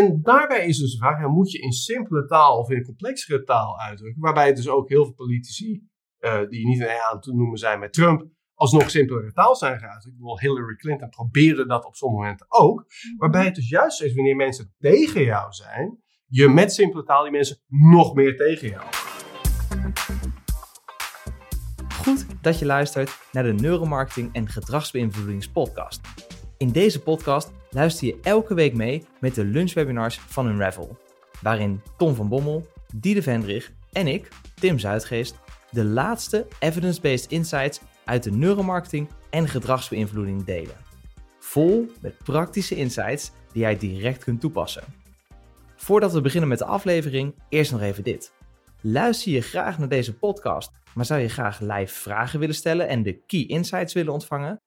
En daarbij is dus de vraag, ja, moet je in simpele taal of in complexere taal uitdrukken? Waarbij dus ook heel veel politici, uh, die niet aan te noemen zijn met Trump, alsnog simpelere taal zijn geuit. Ik bedoel, Hillary Clinton probeerde dat op sommige momenten ook. Waarbij het dus juist is wanneer mensen tegen jou zijn, je met simpele taal die mensen nog meer tegen jou. Goed dat je luistert naar de Neuromarketing en Gedragsbeïnvloedingspodcast. In deze podcast luister je elke week mee met de lunchwebinars van Unravel. Waarin Tom van Bommel, Diede Vendrich en ik, Tim Zuidgeest, de laatste evidence-based insights uit de neuromarketing en gedragsbeïnvloeding delen. Vol met praktische insights die jij direct kunt toepassen. Voordat we beginnen met de aflevering, eerst nog even dit. Luister je graag naar deze podcast, maar zou je graag live vragen willen stellen en de key insights willen ontvangen?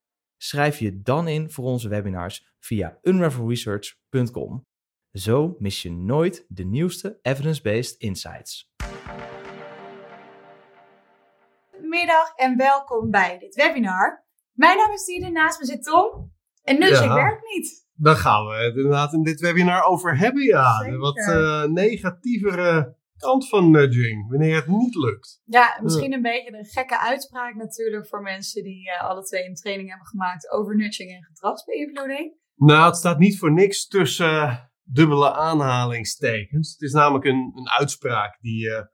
Schrijf je dan in voor onze webinars via unravelresearch.com. Zo mis je nooit de nieuwste evidence-based insights. Middag en welkom bij dit webinar. Mijn naam is Tine, naast me zit Tom. En nudging ja. werkt niet. Daar gaan we het inderdaad in dit webinar over hebben, ja. De wat uh, negatievere kant van nudging, wanneer het niet lukt. Ja, misschien een beetje een gekke uitspraak natuurlijk voor mensen die uh, alle twee een training hebben gemaakt over nudging en gedragsbeïnvloeding. Nou, het staat niet voor niks tussen dubbele aanhalingstekens. Het is namelijk een, een uitspraak die je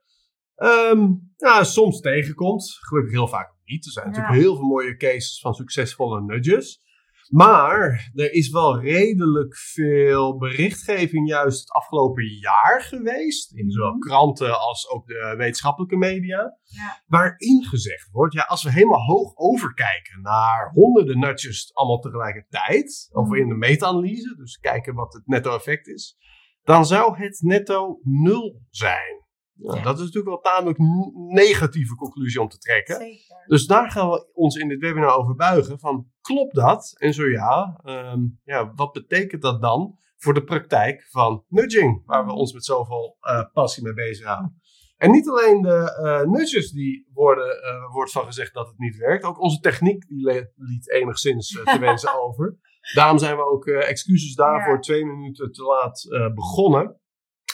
um, ja, soms tegenkomt. Gelukkig heel vaak niet. Er zijn natuurlijk heel veel mooie cases van succesvolle nudges. Maar er is wel redelijk veel berichtgeving juist het afgelopen jaar geweest. In zowel mhm. kranten als ook de wetenschappelijke media. Ja. Waarin gezegd wordt, ja, als we helemaal hoog overkijken naar honderden nudges allemaal tegelijkertijd. Of mhm. in de meta-analyse, dus kijken wat het netto effect is. Dan zou het netto nul zijn. Ja. Dat is natuurlijk wel een tamelijk negatieve conclusie om te trekken. Zeker. Dus daar gaan we ons in dit webinar over buigen. Van, klopt dat? En zo ja, um, ja, wat betekent dat dan voor de praktijk van nudging? Waar we ons met zoveel uh, passie mee bezighouden. En niet alleen de uh, nudges die worden, uh, wordt van gezegd dat het niet werkt. Ook onze techniek die liet enigszins te wensen over. Daarom zijn we ook excuses daarvoor ja. twee minuten te laat begonnen.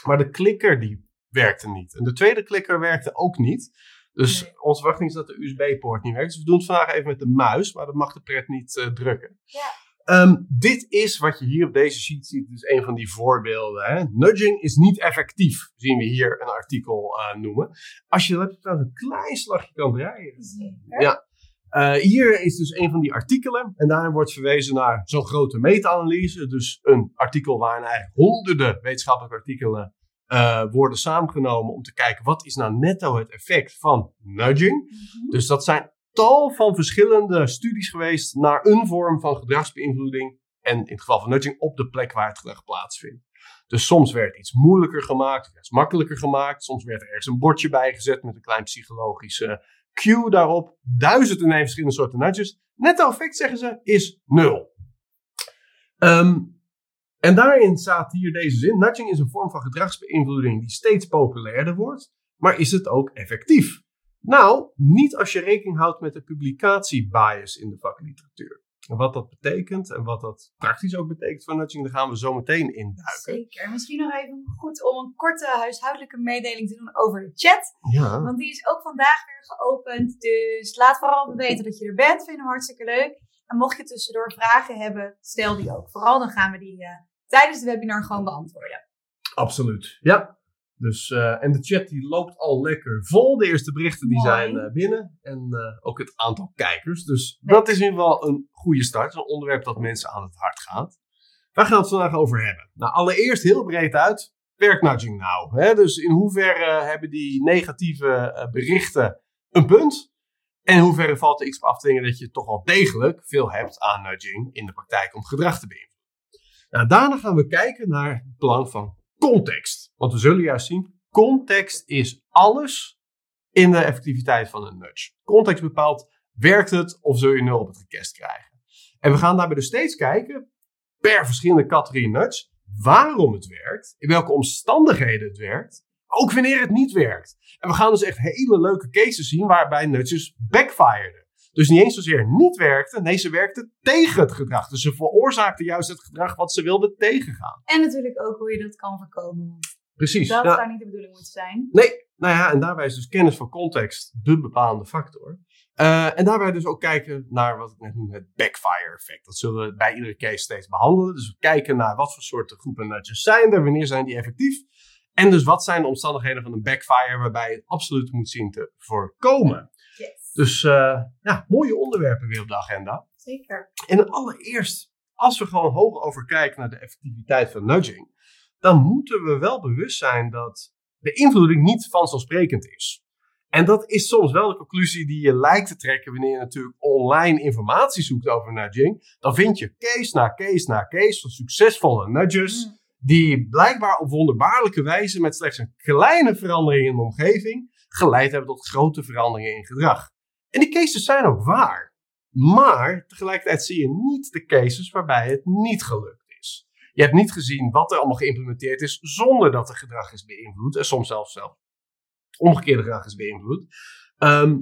Maar de klikker die werkte niet. En de tweede klikker werkte ook niet. Dus onze verwachting is dat de USB-poort niet werkt. Dus we doen het vandaag even met de muis, maar dat mag de pret niet uh, drukken. Ja. Um, dit is wat je hier op deze sheet ziet, dus een van die voorbeelden. Hè. Nudging is niet effectief, zien we hier een artikel uh, noemen. Als je dat een klein slagje kan draaien. Ja. Uh, hier is dus een van die artikelen en daarin wordt verwezen naar zo'n grote meta-analyse. Dus een artikel waarin eigenlijk honderden wetenschappelijke artikelen uh, worden samengenomen om te kijken wat is nou netto het effect van nudging. Mhm. Dus dat zijn tal van verschillende studies geweest naar een vorm van gedragsbeïnvloeding. En in het geval van nudging op de plek waar het gedrag plaatsvindt. Dus soms werd iets moeilijker gemaakt, iets makkelijker gemaakt. Soms werd er ergens een bordje bij gezet met een klein psychologische cue daarop. Duizend en een verschillende soorten nudges. Netto effect, zeggen ze, is nul. Um, en daarin staat hier deze zin: nudging is een vorm van gedragsbeïnvloeding die steeds populairder wordt, maar is het ook effectief? Nou, niet als je rekening houdt met de publicatiebias in de vakliteratuur. En wat dat betekent en wat dat praktisch ook betekent voor nudging, daar gaan we zo meteen induiken. Zeker. Misschien nog even goed om een korte huishoudelijke mededeling te doen over de chat. Ja. Want die is ook vandaag weer geopend. Dus laat vooral weten dat je er bent. Vinden we hartstikke leuk. En mocht je tussendoor vragen hebben, stel die ook vooral. Dan gaan we die uh, tijdens de webinar gewoon beantwoorden. Absoluut, ja. Dus, uh, en de chat die loopt al lekker vol. De eerste berichten die zijn uh, binnen. En uh, ook het aantal kijkers. Dus nee. dat is in ieder geval een goede start. Een onderwerp dat mensen aan het hart gaat. Waar gaan we het vandaag over hebben? Nou, allereerst heel breed uit. Werkt nudging nou? Hè? Dus in hoeverre hebben die negatieve berichten een punt? En in hoeverre valt er iets op af te dingen dat je toch wel degelijk veel hebt aan nudging in de praktijk om gedrag te beïnvloeden? Nou, daarna gaan we kijken naar het belang van context. Want we zullen juist zien, context is alles in de effectiviteit van een nudge. Context bepaalt, werkt het of zul je nul op het request krijgen. En we gaan daarbij dus steeds kijken, per verschillende categorieën nudge, waarom het werkt, in welke omstandigheden het werkt, ook wanneer het niet werkt. En we gaan dus echt hele leuke cases zien waarbij nudges backfired. Dus niet eens zozeer niet werkte, nee, ze werkte tegen het gedrag. Dus ze veroorzaakte juist het gedrag wat ze wilde tegengaan. En natuurlijk ook hoe je dat kan voorkomen. Precies. Dat zou niet de bedoeling moeten zijn. Nee, nou ja, en daarbij is dus kennis van context de bepalende factor. Uh, en daarbij dus ook kijken naar wat ik net noemde, het backfire effect. Dat zullen we bij iedere case steeds behandelen. Dus we kijken naar wat voor soorten groepen nudges zijn er, wanneer zijn die effectief. En dus wat zijn de omstandigheden van een backfire waarbij het absoluut moet zien te voorkomen. Dus uh, ja, mooie onderwerpen weer op de agenda. Zeker. En allereerst, als we gewoon hoog over kijken naar de effectiviteit van nudging, dan moeten we wel bewust zijn dat beïnvloeding niet vanzelfsprekend is. En dat is soms wel de conclusie die je lijkt te trekken wanneer je natuurlijk online informatie zoekt over nudging. Dan vind je case na case na case van succesvolle nudges. Mm. Die blijkbaar op wonderbaarlijke wijze met slechts een kleine verandering in de omgeving geleid hebben tot grote veranderingen in gedrag. En die cases zijn ook waar. Maar tegelijkertijd zie je niet de cases waarbij het niet gelukt is. Je hebt niet gezien wat er allemaal geïmplementeerd is zonder dat er gedrag is beïnvloed. En soms zelfs zelf omgekeerde gedrag is beïnvloed. Ehm,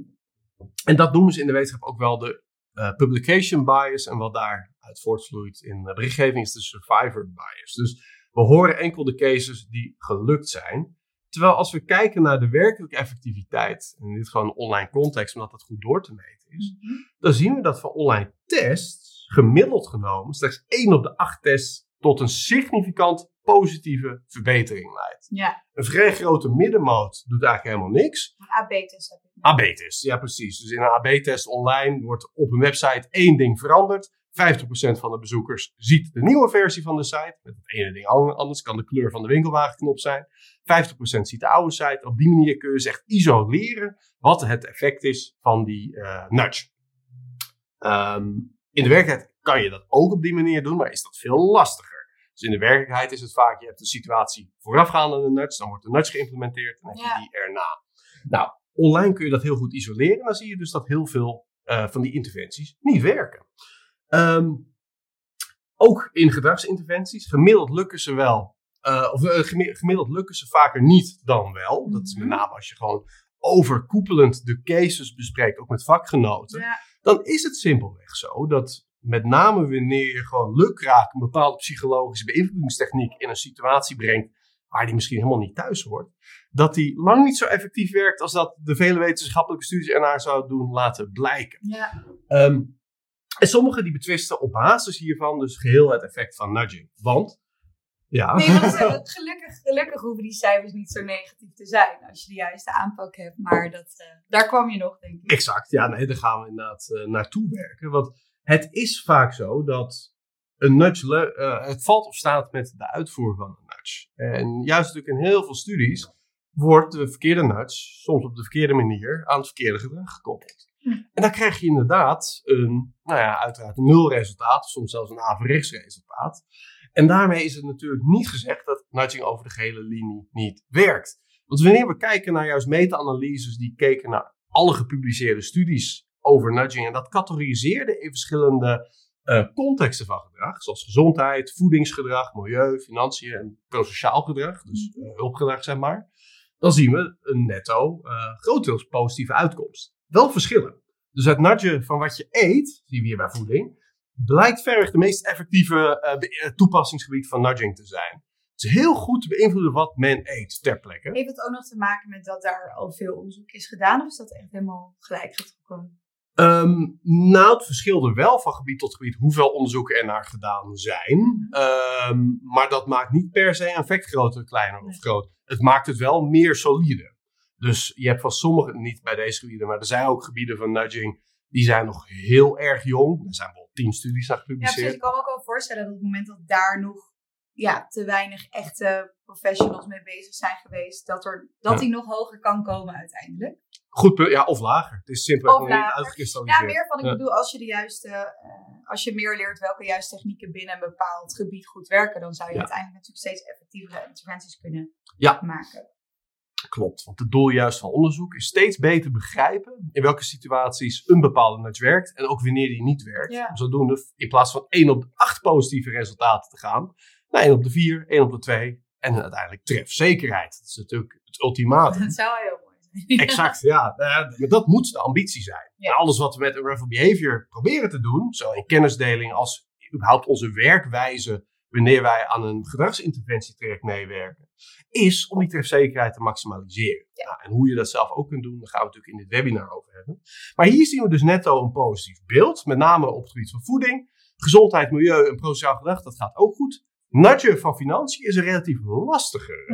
en dat noemen ze in de wetenschap ook wel de uh, publication bias. En wat daaruit voortvloeit in de berichtgeving is de survivor bias. Dus we horen enkel de cases die gelukt zijn. Terwijl als we kijken naar de werkelijke effectiviteit, en in dit gewoon een online context, omdat dat goed door te meten is, mhm. dan zien we dat van online tests, gemiddeld genomen, slechts 1 op de 8 tests tot een significant positieve verbetering leidt. Ja. Een vrij grote middenmoot doet eigenlijk helemaal niks. Een AB-test heb ik. AB-test, ja precies. Dus in een AB-test online wordt op een website één ding veranderd. 50% van de bezoekers ziet de nieuwe versie van de site. Met het ene ding anders kan de kleur van de winkelwagenknop zijn. 50% ziet de oude site. Op die manier kun je dus echt isoleren wat het effect is van die uh, nudge. Um, in de werkelijkheid kan je dat ook op die manier doen, maar is dat veel lastiger. Dus in de werkelijkheid is het vaak, je hebt een situatie voorafgaande aan de nudge, dan wordt de nudge geïmplementeerd en dan heb je die erna. Nou, online kun je dat heel goed isoleren en dan zie je dus dat heel veel uh, van die interventies niet werken. Um, ook in gedragsinterventies, gemiddeld lukken ze wel, uh, of uh, gemiddeld lukken ze vaker niet dan wel. Dat is met mhm. name als je gewoon overkoepelend de cases bespreekt, ook met vakgenoten. Ja. Dan is het simpelweg zo dat met name wanneer je gewoon lukraak een bepaalde psychologische beïnvloedingstechniek in een situatie brengt waar die misschien helemaal niet thuis hoort, dat die lang niet zo effectief werkt als dat de vele wetenschappelijke studies ernaar zouden doen laten blijken. Ja. Um, en sommigen die betwisten op basis hiervan dus geheel het effect van nudging. Want, ja. Nee, want gelukkig, gelukkig hoeven die cijfers niet zo negatief te zijn als je de juiste aanpak hebt. Maar dat, uh, daar kwam je nog, denk ik. Exact, ja, nee, daar gaan we inderdaad uh, naartoe werken. Want het is vaak zo dat een nudge, uh, het valt of staat met de uitvoer van een nudge. En juist natuurlijk in heel veel studies wordt de verkeerde nudge soms op de verkeerde manier aan het verkeerde gedrag gekoppeld. En dan krijg je inderdaad een, nou ja, uiteraard een nulresultaat, of soms zelfs een averechts resultaat. En daarmee is het natuurlijk niet gezegd dat nudging over de gehele linie niet werkt. Want wanneer we kijken naar juist meta-analyses die keken naar alle gepubliceerde studies over nudging. En dat categoriseerde in verschillende uh, contexten van gedrag, zoals gezondheid, voedingsgedrag, milieu, financiën en prosociaal gedrag, dus uh, hulpgedrag zeg maar. Dan zien we een netto uh, grotendeels positieve uitkomst. Wel verschillen. Dus het nudgen van wat je eet, zien we hier bij voeding, blijkt verreweg de meest effectieve toepassingsgebied van nudging te zijn. Het is heel goed te beïnvloeden wat men eet ter plekke. Heeft het ook nog te maken met dat daar al veel onderzoek is gedaan? Of is dat echt helemaal gelijk getrokken? Um, nou, het verschilde wel van gebied tot gebied hoeveel onderzoeken er naar gedaan zijn. Um, maar dat maakt niet per se een effect groter, kleiner of groot. Het maakt het wel meer solide. Dus je hebt van sommige, niet bij deze gebieden, maar er zijn ook gebieden van nudging die zijn nog heel erg jong. Er zijn wel tien studies naar gepubliceerd. Ja, precies. Ik kan me ook wel voorstellen dat op het moment dat daar nog ja, te weinig echte professionals mee bezig zijn geweest, dat, er, dat die nog hoger kan komen uiteindelijk. Goed punt, ja, of lager. Het is simpelweg niet uitgekristalliseerd. Ja, meer van, ik bedoel, als je de juiste, uh, als je meer leert welke juiste technieken binnen een bepaald gebied goed werken, dan zou je uiteindelijk natuurlijk steeds effectievere interventies kunnen ja. maken. Klopt, want het doel juist van onderzoek is steeds beter begrijpen in welke situaties een bepaalde nudge werkt en ook wanneer die niet werkt. Ja. Zodoende in plaats van 1 op de 8 positieve resultaten te gaan, naar 1 op de 4, 1 op de 2 en uiteindelijk trefzekerheid. Dat is natuurlijk het ultimatum. Dat zou heel mooi Exact, ja. Maar dat moet de ambitie zijn. Alles wat we met Unravel Behavior proberen te doen, zowel in kennisdeling als überhaupt onze werkwijze wanneer wij aan een gedragsinterventietraject meewerken, is om die trefzekerheid te maximaliseren. Ja. en hoe je dat zelf ook kunt doen, daar gaan we natuurlijk in dit webinar over hebben. Maar hier zien we dus netto een positief beeld, met name op het gebied van voeding, gezondheid, milieu en prosociaal gedrag, dat gaat ook goed. Nudgen van financiën is een relatief lastiger.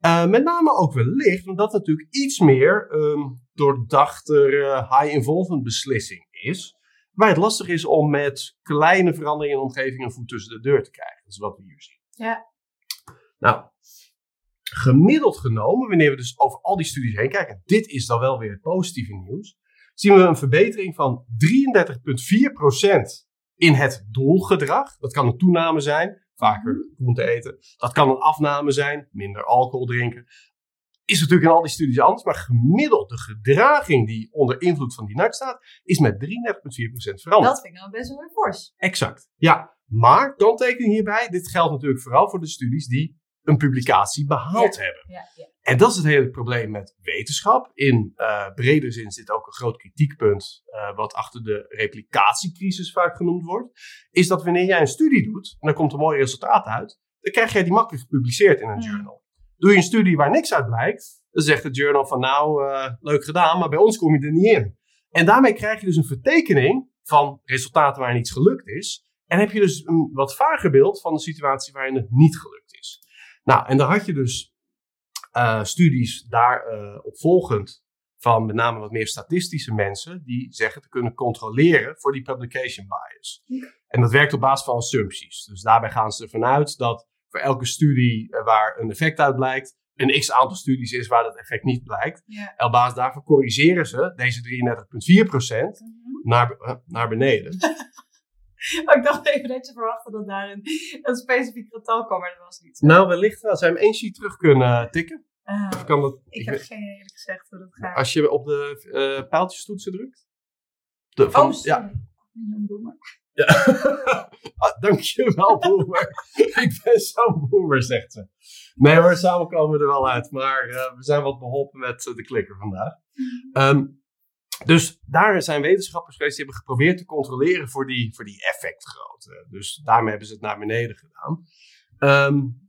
Uh, met name ook wellicht omdat het natuurlijk iets meer een doordachter uh, high-involvement beslissing is. Waar het lastig is om met kleine veranderingen in de omgeving een voet tussen de deur te krijgen. Dat is wat we hier zien. Ja. Nou, gemiddeld genomen, wanneer we dus over al die studies heen kijken, dit is dan wel weer het positieve nieuws, zien we een verbetering van 33,4% in het doelgedrag. Dat kan een toename zijn, vaker groente eten. Dat kan een afname zijn, minder alcohol drinken. Is natuurlijk in al die studies anders, maar gemiddeld de gedraging die onder invloed van die NAC staat, is met 33,4% veranderd. Dat vind ik nou best wel een fors. Exact, ja. Maar, kanttekening hierbij, dit geldt natuurlijk vooral voor de studies die een publicatie behaald hebben. Ja, ja. En dat is het hele probleem met wetenschap. In uh, bredere zin zit ook een groot kritiekpunt, uh, wat achter de replicatiecrisis vaak genoemd wordt. Is dat wanneer jij een studie doet, en er komt een mooi resultaat uit, dan krijg jij die makkelijk gepubliceerd in een journal. Doe je een studie waar niks uit blijkt, dan zegt het journal van nou, uh, leuk gedaan, maar bij ons kom je er niet in. En daarmee krijg je dus een vertekening van resultaten waarin iets gelukt is. En heb je dus een wat vager beeld van de situatie waarin het niet gelukt is. Nou, en dan had je dus uh, studies daarop uh, volgend van met name wat meer statistische mensen die zeggen te kunnen controleren voor die publication bias. En dat werkt op basis van assumpties. Dus daarbij gaan ze ervan uit dat voor elke studie uh, waar een effect uit blijkt, een x aantal studies is waar dat effect niet blijkt. Ja. En op basis daarvan corrigeren ze deze 33,4% mm -hmm. naar, naar beneden. Maar ik dacht even dat je verwachtte dat daar een, een specifiek getal kwam, maar dat was niet zo. Nou, wellicht wel. Zou je hem één sheet terug kunnen tikken? Uh, of kan dat, ik, ik heb geen eerlijk gezegd hoe dat gaat. Als je op de uh, pijltjestoetsen drukt? De, van, oh, sorry. Ja. Ja. ah, dankjewel, boomer. ik ben zo'n boomer, zegt ze. Nee hoor, samen komen we er wel uit. Maar uh, we zijn wat beholpen met de klikker vandaag. Um, dus daar zijn wetenschappers geweest die hebben geprobeerd te controleren voor die, voor die effectgrootte. Dus daarmee hebben ze het naar beneden gedaan. Um,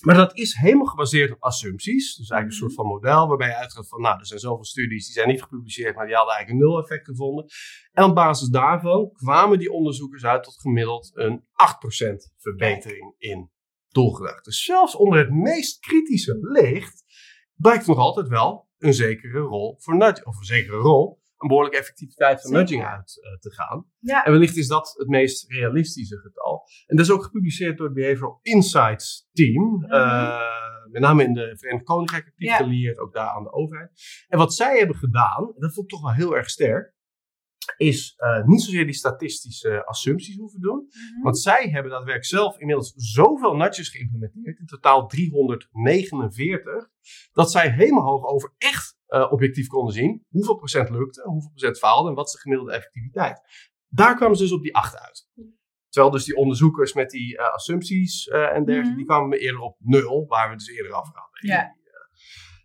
maar dat is helemaal gebaseerd op assumpties. Dus eigenlijk een soort van model waarbij je uitgaat van, nou, er zijn zoveel studies die zijn niet gepubliceerd, maar die hadden eigenlijk een nul effect gevonden. En op basis daarvan kwamen die onderzoekers uit tot gemiddeld een 8% verbetering in doelgedrag. Dus zelfs onder het meest kritische licht blijkt nog altijd wel een zekere rol voor nudging, of een zekere rol, een behoorlijke effectiviteit van nudging uit uh, te gaan. Ja. En wellicht is dat het meest realistische getal. En dat is ook gepubliceerd door het Behavioral Insights Team. Mm -hmm. uh, met name in de Verenigd Koninkrijk actief Ja. geleerd, ook daar aan de overheid. En wat zij hebben gedaan, en dat vond ik toch wel heel erg sterk, is uh, niet zozeer die statistische assumpties hoeven doen. Mhm. Want zij hebben daadwerkelijk zelf inmiddels zoveel nudges geïmplementeerd, in totaal 349, dat zij helemaal hoog over echt uh, objectief konden zien hoeveel procent lukte, hoeveel procent faalde en wat is de gemiddelde effectiviteit. Daar kwamen ze dus op die 8 uit. Terwijl dus die onderzoekers met die uh, assumpties en dergelijke, Mhm. die kwamen eerder op 0, waar we dus eerder af hadden. Ja.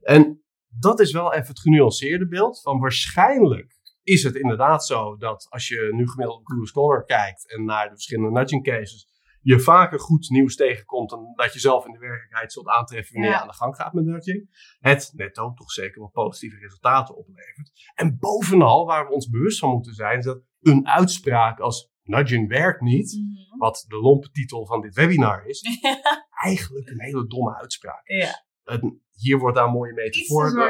En dat is wel even het genuanceerde beeld van waarschijnlijk is het inderdaad zo dat als je nu gemiddeld op Google Scholar kijkt en naar de verschillende nudging cases, je vaker goed nieuws tegenkomt dan dat je zelf in de werkelijkheid zult aantreffen wanneer Ja. je aan de gang gaat met nudging. Het netto toch zeker wel positieve resultaten oplevert. En bovenal, waar we ons bewust van moeten zijn, is dat een uitspraak als nudging werkt niet, Mhm. wat de lompe titel van dit webinar is, eigenlijk een hele domme uitspraak. ja. Het- hier wordt daar een mooie metafoor door.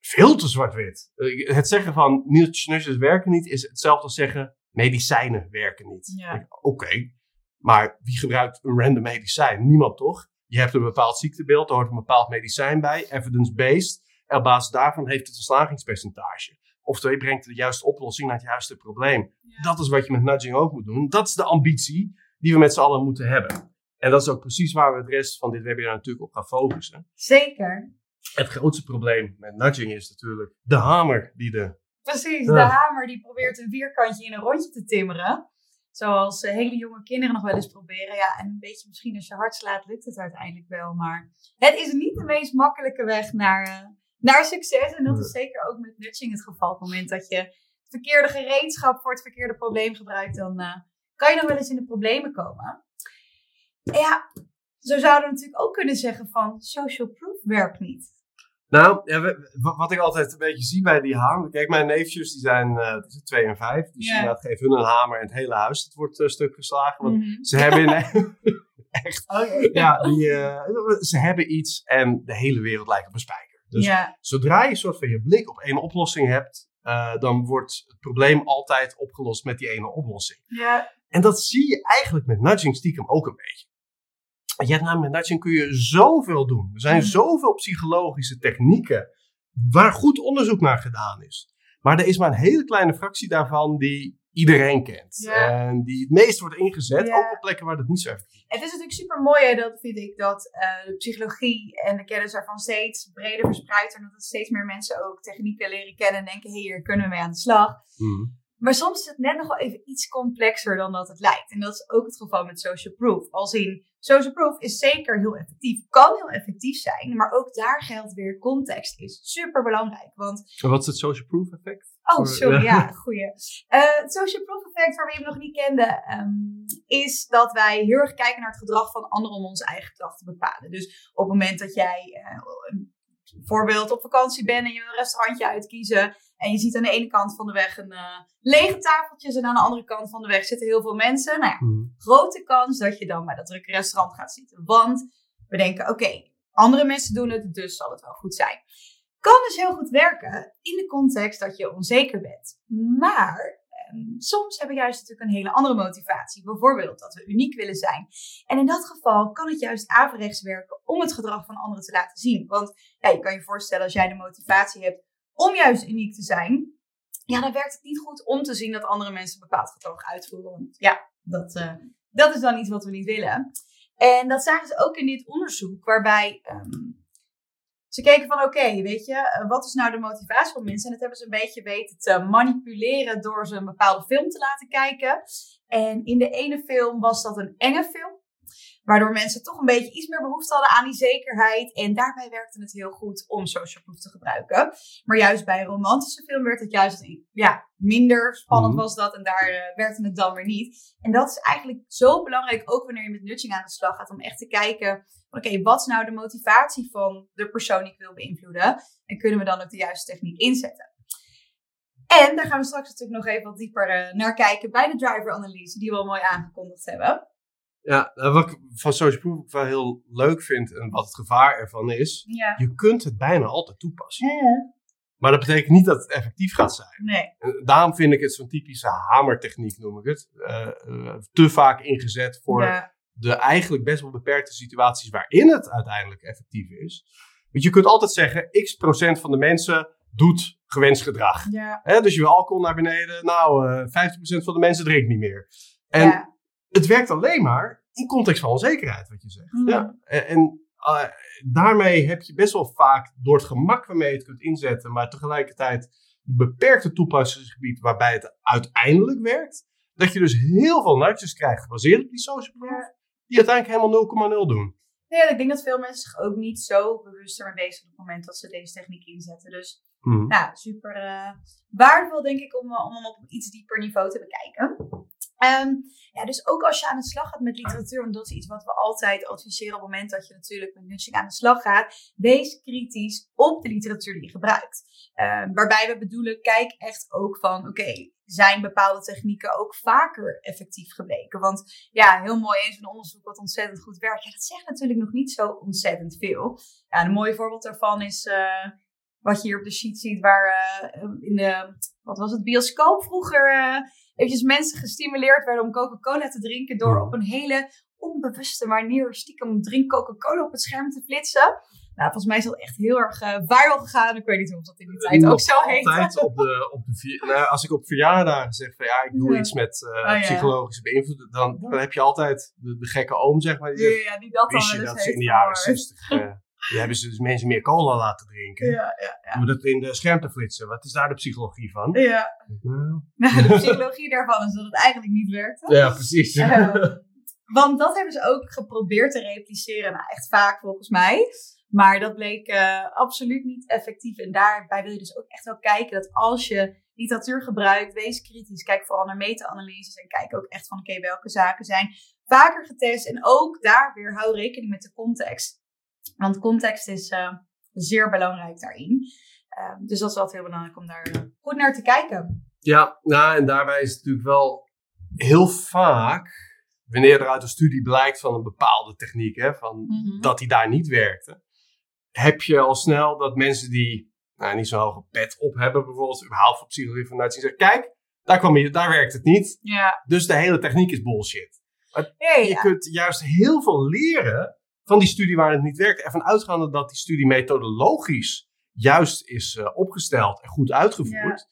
Veel te zwart-wit. Eh, Het zeggen van nudges werken niet is hetzelfde als zeggen medicijnen werken niet. Ja. Oké, maar wie gebruikt een random medicijn? Niemand toch? Je hebt een bepaald ziektebeeld, er hoort een bepaald medicijn bij, evidence-based. En op basis daarvan heeft het een slagingspercentage. Oftewel, je brengt de juiste oplossing naar het juiste probleem. Ja. Dat is wat je met nudging ook moet doen. Dat is de ambitie die we met z'n allen moeten hebben. En dat is ook precies waar we het rest van dit webinar natuurlijk op gaan focussen. Zeker. Het grootste probleem met nudging is natuurlijk de hamer die de. Precies, de hamer die probeert een vierkantje in een rondje te timmeren. Zoals eh, hele jonge kinderen nog wel eens proberen. Ja, en een beetje misschien als je hard slaat lukt het uiteindelijk wel. Maar het is niet de meest makkelijke weg naar, eh, naar succes. En dat is zeker ook met nudging het geval. Op het moment dat je het verkeerde gereedschap voor het verkeerde probleem gebruikt, dan uh, kan je nog wel eens in de problemen komen. En ja, zo zouden we natuurlijk ook kunnen zeggen van social proof werkt niet. Nou, ja, wat ik altijd een beetje zie bij die hamer. Kijk, mijn neefjes die zijn uh, twee en vijf. Dus yeah. inderdaad, geef hun een hamer en het hele huis dat wordt uh, stuk geslagen. Want mm-hmm. ze hebben in, echt. Oh, ja, die, uh, ze hebben iets en de hele wereld lijkt op een spijker. Dus yeah. zodra je een soort van je blik op één oplossing hebt, dan wordt het probleem altijd opgelost met die ene oplossing. Yeah. En dat zie je eigenlijk met nudging stiekem ook een beetje. Hebt namelijk met nudging kun je zoveel doen. Er zijn mm. zoveel psychologische technieken waar goed onderzoek naar gedaan is. Maar er is maar een hele kleine fractie daarvan die iedereen kent. En die het meest wordt ingezet, ook op plekken waar dat niet zo effectief is. Het is natuurlijk super mooi, dat vind ik, dat uh, de psychologie en de kennis daarvan steeds breder verspreidt. En dat steeds meer mensen ook technieken leren kennen en denken, hey, hier kunnen we mee aan de slag. Mm. Maar soms is het net nog wel even iets complexer dan dat het lijkt. En dat is ook het geval met social proof. Als in, social proof is zeker heel effectief, kan heel effectief zijn, maar ook daar geldt weer context is super belangrijk. Want, wat is het social proof effect? Oh, sorry, ja, goeie. Uh, het social proof effect, waar we hem nog niet kenden, um, is dat wij heel erg kijken naar het gedrag van anderen om ons eigen gedrag te bepalen. Dus op het moment dat jij, uh, bijvoorbeeld op vakantie bent en je een restaurantje uitkiezen, en je ziet aan de ene kant van de weg een uh, lege tafeltjes en aan de andere kant van de weg zitten heel veel mensen. Nou ja, mhm. grote kans dat je dan bij dat drukke restaurant gaat zitten. Want we denken, oké, andere mensen doen het, dus zal het wel goed zijn. Kan dus heel goed werken in de context dat je onzeker bent. Maar soms hebben we juist natuurlijk een hele andere motivatie. Bijvoorbeeld dat we uniek willen zijn. En in dat geval kan het juist averechts werken om het gedrag van anderen te laten zien. Want ja, je kan je voorstellen als jij de motivatie hebt om juist uniek te zijn, ja, dan werkt het niet goed om te zien dat andere mensen een bepaald gedrag uitvoeren. Want ja, dat, uh, dat is dan iets wat we niet willen. En dat zagen ze ook in dit onderzoek, waarbij um, ze keken van oké, weet je, eh, wat is nou de motivatie van mensen? En dat hebben ze een beetje weten te manipuleren door ze een bepaalde film te laten kijken. En in de ene film was dat een enge film. Waardoor mensen toch een beetje iets meer behoefte hadden aan die zekerheid. En daarbij werkte het heel goed om social proof te gebruiken. Maar juist bij een romantische film werd het juist ja, minder spannend mhm. was dat. En daar uh, werkte het dan weer niet. En dat is eigenlijk zo belangrijk, ook wanneer je met nudging aan de slag gaat. Om echt te kijken, oké, wat is nou de motivatie van de persoon die ik wil beïnvloeden? En kunnen we dan ook de juiste techniek inzetten? En daar gaan we straks natuurlijk nog even wat dieper uh, naar kijken bij de driver-analyse, die we al mooi aangekondigd hebben. Ja, nou, wat ik van social proof wel heel leuk vind en wat het gevaar ervan is, je kunt het bijna altijd toepassen. Ja. Maar dat betekent niet dat het effectief gaat zijn. Nee. Daarom vind ik het zo'n typische hamertechniek, noem ik het. Uh, uh, te vaak ingezet voor de eigenlijk best wel beperkte situaties waarin het uiteindelijk effectief is. Want je kunt altijd zeggen, x procent van de mensen doet gewenst gedrag. Ja. dus je wil alcohol naar beneden, nou, uh, eh, 50% van de mensen drinkt niet meer. En ja het werkt alleen maar in context van onzekerheid, wat je zegt. Hmm. Ja. En, uh, daarmee heb je best wel vaak door het gemak waarmee je het kunt inzetten, maar tegelijkertijd het beperkte toepassingsgebied waarbij het uiteindelijk werkt, dat je dus heel veel nudges krijgt gebaseerd op die social proof, die uiteindelijk helemaal 0,0 doen. Ja, ik denk dat veel mensen zich ook niet zo bewust ermee bezig zijn op het moment dat ze deze techniek inzetten. Dus hmm. nou, super uh, waardevol denk ik om, om hem op een iets dieper niveau te bekijken. Um, ja, dus ook als je aan de slag gaat met literatuur, want dat is iets wat we altijd adviseren op het moment dat je natuurlijk met nudging aan de slag gaat, wees kritisch op de literatuur die je gebruikt. Um, waarbij we bedoelen, kijk echt ook van, oké, zijn bepaalde technieken ook vaker effectief gebleken? Want ja, heel mooi eens een onderzoek wat ontzettend goed werkt. Ja, dat zegt natuurlijk nog niet zo ontzettend veel. Ja, een mooi voorbeeld daarvan is uh, wat je hier op de sheet ziet, waar uh, in de, wat was het, bioscoop vroeger uh, eventjes mensen gestimuleerd werden om Coca-Cola te drinken door op een hele onbewuste manier stiekem drink Coca-Cola op het scherm te flitsen. Nou, volgens mij is dat echt heel erg uh, viral gegaan. Ik weet niet of dat in die tijd ook zo heet. Altijd op de, op de nou, als ik op verjaardagen zeg van ja, ik doe iets met uh, psychologische beïnvloeden, dan, dan, heb je altijd de, de, gekke oom, zeg maar. Die zegt, ja, die dat wist je dat ze in de jaren 60 uh, die hebben ze dus mensen meer cola laten drinken. Ja, ja, ja. Om dat in de scherm te flitsen. Wat is daar de psychologie van? Ja. Nou, de psychologie daarvan is dat het eigenlijk niet werkt. Ja, precies. Uh, want dat hebben ze ook geprobeerd te repliceren. Nou, echt vaak volgens mij. Maar dat bleek uh, absoluut niet effectief. En daarbij wil je dus ook echt wel kijken dat als je literatuur gebruikt, wees kritisch. Kijk vooral naar meta-analyses en kijk ook echt van oké, welke zaken zijn vaker getest. En ook daar weer hou rekening met de context. Want context is uh, zeer belangrijk daarin. Uh, dus dat is altijd heel belangrijk om daar uh, goed naar te kijken. Ja, nou, en daarbij is het natuurlijk wel heel vaak, wanneer er uit een studie blijkt van een bepaalde techniek, hè, van, mm -hmm. dat die daar niet werkte, heb je al snel dat mensen die nou, niet zo'n hoge pet op hebben, bijvoorbeeld überhaupt voor psychologie van die zeggen, kijk, daar, kwam je, daar werkt het niet. Ja. Dus de hele techniek is bullshit. Maar ja, ja. Je kunt juist heel veel leren van die studie waar het niet werkt. Ervan uitgaande dat die studie methodologisch juist is uh, opgesteld en goed uitgevoerd.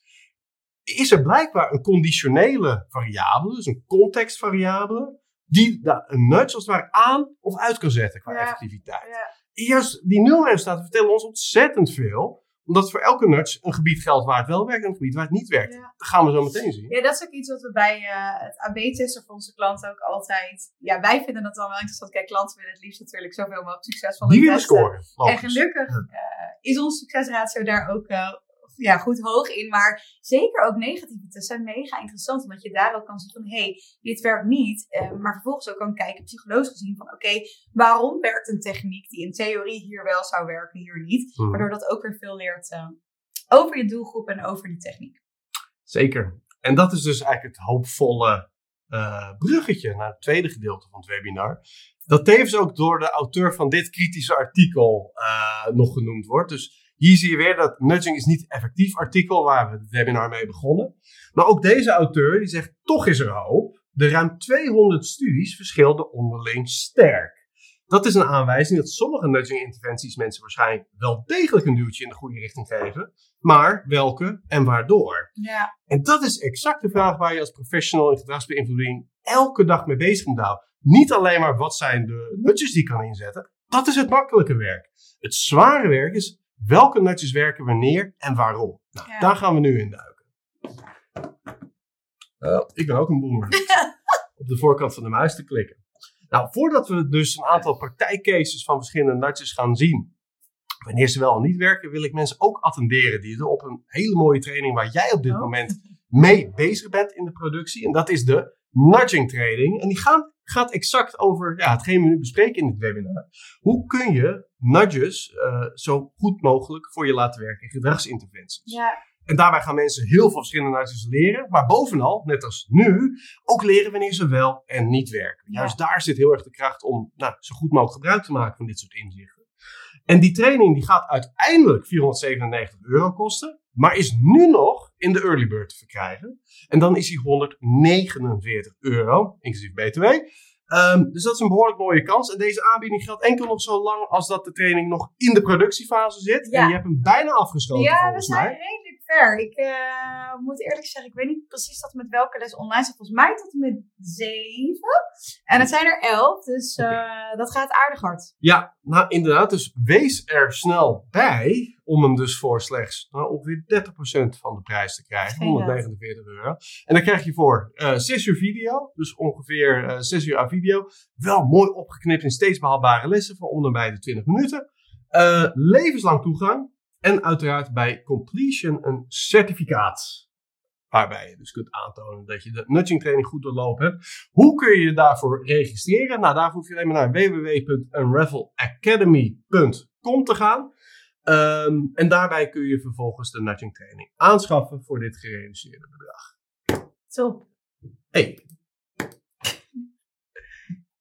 Is er blijkbaar een conditionele variabele, dus een contextvariabele, die een nudge als het ware aan of uit kan zetten qua effectiviteit. Juist die nulresultaten vertellen ons ontzettend veel omdat voor elke nudge een gebied geldt waar het wel werkt en een gebied waar het niet werkt. Dat gaan we zo meteen zien. Ja, dat is ook iets wat we bij uh, het AB-testen voor onze klanten ook altijd... Ja, wij vinden dat dan wel interessant. Kijk, klanten willen het liefst natuurlijk zoveel mogelijk succesvol Die willen scoren. En gelukkig uh, is onze succesratio daar ook uh, ja, goed hoog in. Maar zeker ook negatieve tests zijn mega interessant. Omdat je daar ook kan zien van, hé, hey, dit werkt niet. Uh, maar vervolgens ook kan kijken, psychologisch gezien, van oké, okay, waarom werkt een techniek die in theorie hier wel zou werken, hier niet? Hmm. Waardoor dat ook weer veel leert uh, over je doelgroep en over die techniek. Zeker. En dat is dus eigenlijk het hoopvolle uh, bruggetje naar het tweede gedeelte van het webinar. Dat tevens ook door de auteur van dit kritische artikel nog genoemd wordt. Dus hier zie je weer dat nudging is niet effectief artikel waar we het webinar mee begonnen. Maar ook deze auteur die zegt toch is er hoop. De ruim 200 studies verschilden onderling sterk. Dat is een aanwijzing dat sommige nudging interventies mensen waarschijnlijk wel degelijk een duwtje in de goede richting geven. Maar welke en waardoor? Ja. En dat is exact de vraag waar je als professional in gedragsbeïnvloeding elke dag mee bezig moet houden. Niet alleen maar wat zijn de nudges die je kan inzetten. Dat is het makkelijke werk. Het zware werk is welke nudges werken wanneer en waarom. Nou, ja. Daar gaan we nu in duiken. Uh, ik ben ook een boomer. op de voorkant van de muis te klikken. Nou, voordat we dus een aantal praktijkcases van verschillende nudges gaan zien, wanneer ze wel of niet werken, wil ik mensen ook attenderen die er op een hele mooie training waar jij op dit oh. moment mee bezig bent in de productie. En dat is de nudging training. En die gaan, gaat exact over ja, hetgeen we nu bespreken in dit webinar. Hoe kun je nudges uh, zo goed mogelijk voor je laten werken in gedragsinterventies? Ja. En daarbij gaan mensen heel veel verschillende nudges leren. Maar bovenal, net als nu, ook leren wanneer ze wel en niet werken. Ja. Juist daar zit heel erg de kracht om nou, zo goed mogelijk gebruik te maken van dit soort inzichten. En die training die gaat uiteindelijk 497 euro kosten. Maar is nu nog in de early bird te verkrijgen. En dan is die 149 euro, inclusief BTW. Um, dus dat is een behoorlijk mooie kans. En deze aanbieding geldt enkel nog zo lang als dat de training nog in de productiefase zit. Ja. En je hebt hem bijna afgesloten ja, volgens mij. Ja, we zijn ver. Ik uh, moet eerlijk zeggen, ik weet niet precies tot met welke les online staat. Volgens mij tot en met zeven. En het zijn er elf, dus okay. uh, dat gaat aardig hard. Ja, nou inderdaad. Dus wees er snel bij om hem dus voor slechts nou, ongeveer 30% van de prijs te krijgen. 149 euro. En dan krijg je voor uh, 6 uur video, dus ongeveer uh, 6 uur aan video. Wel mooi opgeknipt in steeds behapbare lessen van onder bij de 20 minuten. Uh, levenslang toegang. En uiteraard bij completion een certificaat. Waarbij je dus kunt aantonen dat je de nudging training goed doorlopen hebt. Hoe kun je je daarvoor registreren? Nou, daarvoor hoef je alleen maar naar www.unravelacademy.com te gaan. Um, en daarbij kun je vervolgens de nudging training aanschaffen voor dit gereduceerde bedrag. Top. Hey.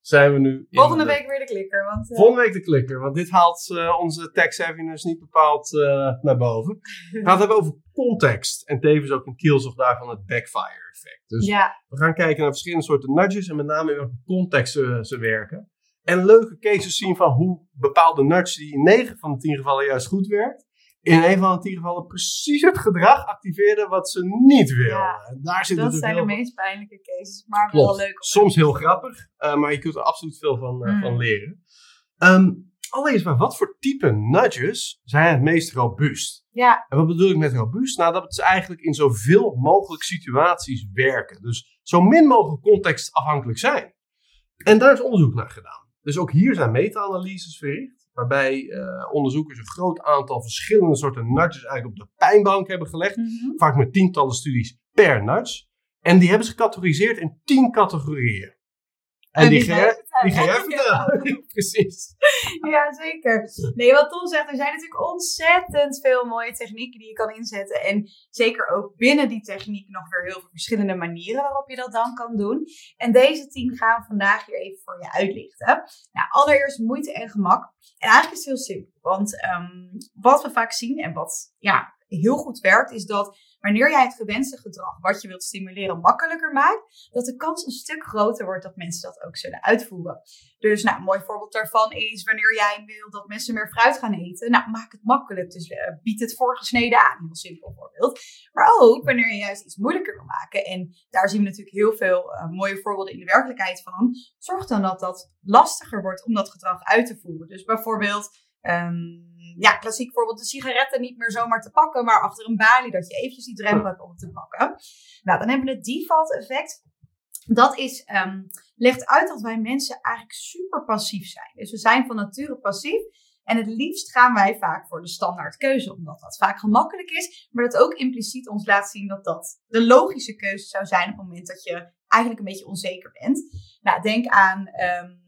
Zijn we nu. Volgende de... week weer de klikker. Want, uh... Volgende week de klikker, want dit haalt uh, onze tech savviness niet bepaald uh, naar boven. We gaan het hebben over context en tevens ook een kielzog daarvan het backfire effect. Dus ja. we gaan kijken naar verschillende soorten nudges en met name in welke context ze, ze werken. En leuke cases zien van hoe bepaalde nudge die in 9 van de 10 gevallen juist goed werkt, in een van de 10 gevallen precies het gedrag activeerde wat ze niet wilden. Ja, daar zit dat zijn de meest pijnlijke cases, maar Klopt. wel leuk. Soms heel grappig, uh, maar je kunt er absoluut veel van, uh, mm. van leren. Um, allereerst maar, wat voor type nudges zijn het meest robuust? Ja. En wat bedoel ik met robuust? Nou, dat ze eigenlijk in zoveel mogelijk situaties werken. Dus zo min mogelijk contextafhankelijk zijn. En daar is onderzoek naar gedaan. Dus ook hier zijn meta-analyses verricht. Waarbij uh, onderzoekers een groot aantal verschillende soorten nudges eigenlijk op de pijnbank hebben gelegd. Mhm. Vaak met tientallen studies per nudge. En die hebben ze gecategoriseerd in tien categorieën. En, die, die ga jij vertellen. Precies. Ja, zeker. Nee, wat Tom zegt, er zijn natuurlijk ontzettend veel mooie technieken die je kan inzetten. En zeker ook binnen die techniek nog weer heel veel verschillende manieren waarop je dat dan kan doen. En deze tien gaan we vandaag hier even voor je uitlichten. Nou, allereerst moeite en gemak. En eigenlijk is het heel simpel. Want um, wat we vaak zien en wat ja, heel goed werkt, is dat wanneer jij het gewenste gedrag wat je wilt stimuleren makkelijker maakt, dat de kans een stuk groter wordt dat mensen dat ook zullen uitvoeren. Dus nou, een mooi voorbeeld daarvan is wanneer jij wil dat mensen meer fruit gaan eten, nou, maak het makkelijk. Dus uh, bied het voorgesneden aan, heel simpel voorbeeld. Maar ook wanneer je juist iets moeilijker wil maken, en daar zien we natuurlijk heel veel uh, mooie voorbeelden in de werkelijkheid van, zorg dan dat dat lastiger wordt om dat gedrag uit te voeren. Dus bijvoorbeeld Um, ja, klassiek voorbeeld de sigaretten niet meer zomaar te pakken, maar achter een balie dat je eventjes die drempel hebt om te pakken. Nou, dan hebben we het default effect. Dat is, um, legt uit dat wij mensen eigenlijk super passief zijn. Dus we zijn van nature passief. En het liefst gaan wij vaak voor de standaard keuze, omdat dat vaak gemakkelijk is. Maar dat ook impliciet ons laat zien dat dat de logische keuze zou zijn op het moment dat je eigenlijk een beetje onzeker bent. Nou, denk aan um,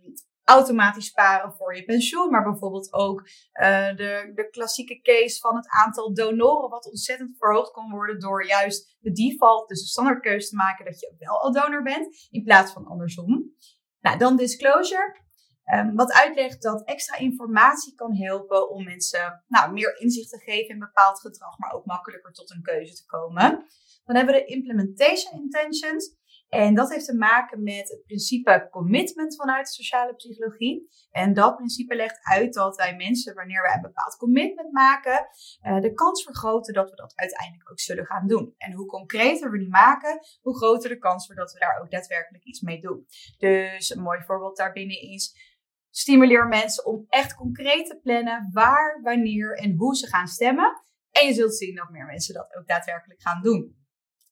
automatisch sparen voor je pensioen, maar bijvoorbeeld ook uh, de, de klassieke case van het aantal donoren, wat ontzettend verhoogd kan worden door juist de default, dus de standaardkeuze te maken dat je wel al donor bent, in plaats van andersom. Nou, dan disclosure. Um, wat uitlegt dat extra informatie kan helpen om mensen nou, meer inzicht te geven in bepaald gedrag, maar ook makkelijker tot een keuze te komen. Dan hebben we de implementation intentions. En dat heeft te maken met het principe commitment vanuit de sociale psychologie. En dat principe legt uit dat wij mensen, wanneer wij een bepaald commitment maken, uh, de kans vergroten dat we dat uiteindelijk ook zullen gaan doen. En hoe concreter we die maken, hoe groter de kans voor dat we daar ook daadwerkelijk iets mee doen. Dus een mooi voorbeeld daarbinnen is. Stimuleer mensen om echt concreet te plannen waar, wanneer en hoe ze gaan stemmen. En je zult zien dat meer mensen dat ook daadwerkelijk gaan doen.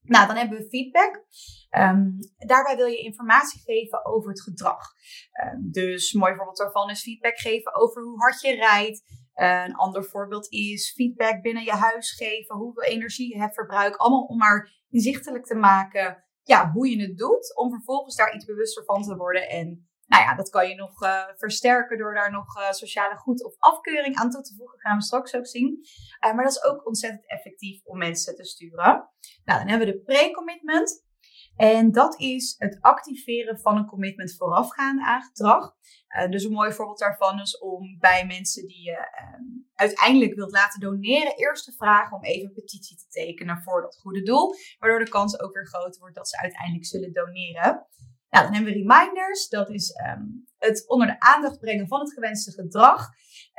Nou, dan hebben we feedback. Um, daarbij wil je informatie geven over het gedrag. Um, dus een mooi voorbeeld daarvan is feedback geven over hoe hard je rijdt. Uh, een ander voorbeeld is feedback binnen je huis geven, hoeveel energie je hebt verbruikt. Allemaal om maar inzichtelijk te maken ja, hoe je het doet, om vervolgens daar iets bewuster van te worden en nou ja, dat kan je nog uh, versterken door daar nog uh, sociale goed of afkeuring aan toe te voegen. Gaan we straks ook zien. Uh, maar dat is ook ontzettend effectief om mensen te sturen. Nou, dan hebben we de pre-commitment. En dat is het activeren van een commitment voorafgaand aan gedrag. dus een mooi voorbeeld daarvan is om bij mensen die je uiteindelijk wilt laten doneren, eerst te vragen om even een petitie te tekenen voor dat goede doel. Waardoor de kans ook weer groter wordt dat ze uiteindelijk zullen doneren. Nou, dan hebben we reminders. Dat is um, het onder de aandacht brengen van het gewenste gedrag.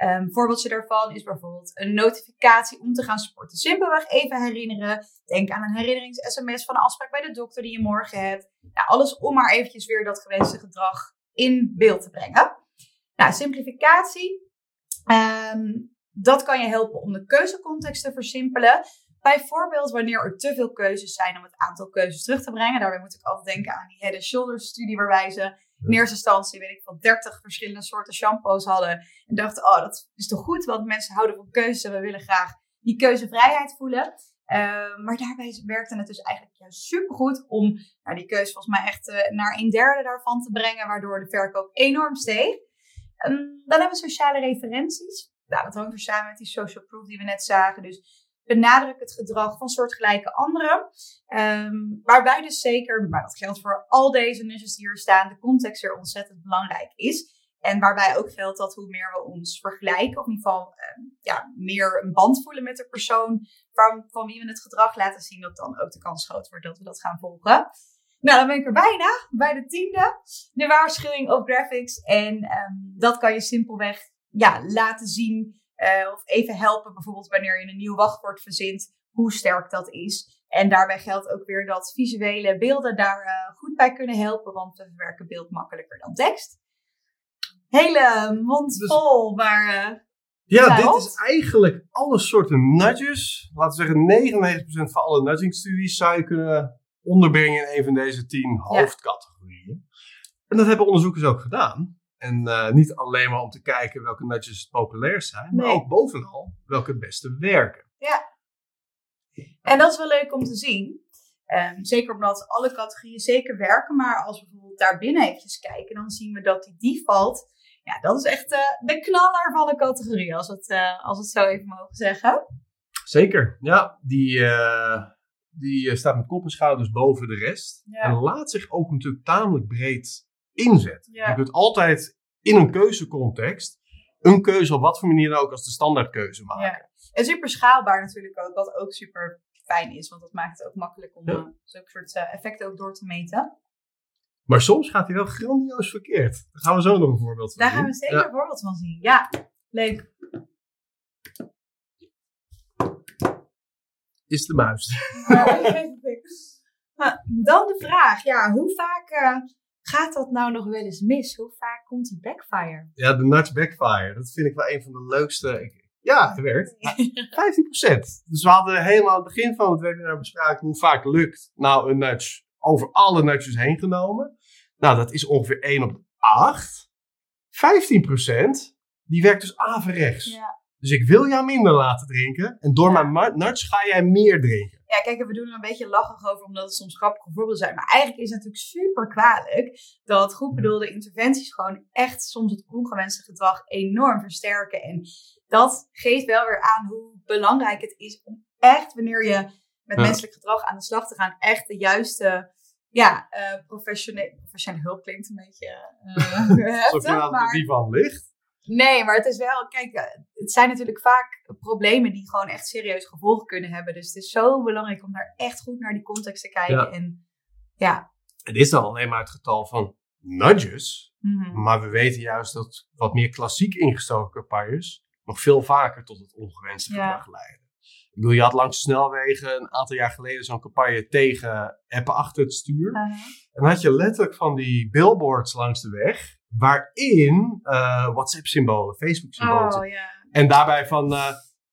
Um, voorbeeldje daarvan is bijvoorbeeld een notificatie om te gaan sporten. Simpelweg even herinneren. Denk aan een herinnerings-sms van een afspraak bij de dokter die je morgen hebt. Nou, alles om maar eventjes weer dat gewenste gedrag in beeld te brengen. Nou, simplificatie. Um, dat kan je helpen om de keuzecontext te versimpelen. Bijvoorbeeld wanneer er te veel keuzes zijn om het aantal keuzes terug te brengen. Daarbij moet ik altijd denken aan die Head and Shoulders studie waarbij ze in eerste instantie, weet ik van 30 verschillende soorten shampoos hadden. En dachten, oh dat is toch goed, want mensen houden van keuzes en we willen graag die keuzevrijheid voelen. Uh, maar daarbij werkte het dus eigenlijk juist supergoed om nou, die keuze volgens mij echt uh, naar een derde daarvan te brengen, waardoor de verkoop enorm steeg. Um, dan hebben we sociale referenties. Nou, dat hangt weer samen met die social proof die we net zagen. Dus benadruk het gedrag van soortgelijke anderen. Um, waarbij dus zeker, maar dat geldt voor al deze nudges die hier staan, de context er ontzettend belangrijk is. En waarbij ook geldt dat hoe meer we ons vergelijken, of in ieder geval um, ja, meer een band voelen met de persoon van, van wie we het gedrag laten zien, dat dan ook de kans groot wordt dat we dat gaan volgen. Nou, dan ben ik er bijna, bij de tiende. De waarschuwing op graphics. En um, dat kan je simpelweg ja, laten zien uh, of even helpen, bijvoorbeeld wanneer je een nieuw wachtwoord verzint, hoe sterk dat is. En daarbij geldt ook weer dat visuele beelden daar uh, goed bij kunnen helpen, want we verwerken beeld makkelijker dan tekst. Hele mond dus- vol, maar. Uh, ja, dit is eigenlijk alle soorten nudges. Laten we zeggen, 99% van alle nudging-studies zou je kunnen onderbrengen in een van deze tien hoofdcategorieën. En dat hebben onderzoekers ook gedaan. En uh, niet alleen maar om te kijken welke nudges het populair zijn, maar ook bovenal welke het beste werken. Ja. En dat is wel leuk om te zien. Um, zeker omdat alle categorieën zeker werken, maar als we bijvoorbeeld daar binnen eventjes kijken, dan zien we dat die default, ja, dat is echt uh, de knaller van de categorie, als we het, uh, als het zo even mogen zeggen. Zeker, ja. Die, die staat met kop en schouders boven de rest. Ja. En laat zich ook natuurlijk tamelijk breed inzetten. Ja. Je kunt altijd in een keuzecontext een keuze op wat voor manier dan ook als de standaardkeuze maken. Ja. En super schaalbaar natuurlijk ook, wat ook super fijn is. Want dat maakt het ook makkelijk om ja. uh, zulke soort uh, effecten ook door te meten. Maar soms gaat hij wel grandioos verkeerd. Daar gaan we zo nog een voorbeeld van Daar zien. gaan we zeker een voorbeeld van zien. Ja, leuk. Is de muis. dan de vraag, ja, hoe vaak uh, gaat dat nou nog wel eens mis? Hoe vaak komt die backfire? Ja, de nudge backfire. Dat vind ik wel een van de leukste. Ik, ja, het werkt. 15%. Dus we hadden helemaal aan het begin van het webinar bespraken hoe vaak lukt nou een nudge over alle nudges heen genomen. Nou, dat is ongeveer 1 op 8. 15% die werkt dus averechts. Ja. Dus ik wil jou minder laten drinken. En door ja. mijn nudge ga jij meer drinken. Ja, kijk, we doen er een beetje lachig over, omdat het soms grappige voorbeelden zijn. Maar eigenlijk is het natuurlijk super kwalijk dat goed bedoelde interventies gewoon echt soms het ongewenste gedrag enorm versterken. En dat geeft wel weer aan hoe belangrijk het is om echt, wanneer je met menselijk gedrag aan de slag te gaan, echt de juiste ja, uh, professionele, professionele hulp klinkt een beetje uh, heftig, maar... die van ligt. Nee, maar het is wel, kijk, eh, het zijn natuurlijk vaak problemen die gewoon echt serieus gevolgen kunnen hebben. Dus het is zo belangrijk om daar echt goed naar die context te kijken. Ja. En ja. Het is dan alleen maar het getal van nudges. Mm -hmm. Maar we weten juist dat wat meer klassiek ingestoken campagnes nog veel vaker tot het ongewenste ja. gedrag leiden. Ik bedoel, je had langs de snelwegen een aantal jaar geleden zo'n campagne tegen appen achter het stuur. Uh -huh. En had je letterlijk van die billboards langs de weg waarin uh, WhatsApp-symbolen, Facebook-symbolen. Oh, yeah. En daarbij van, uh,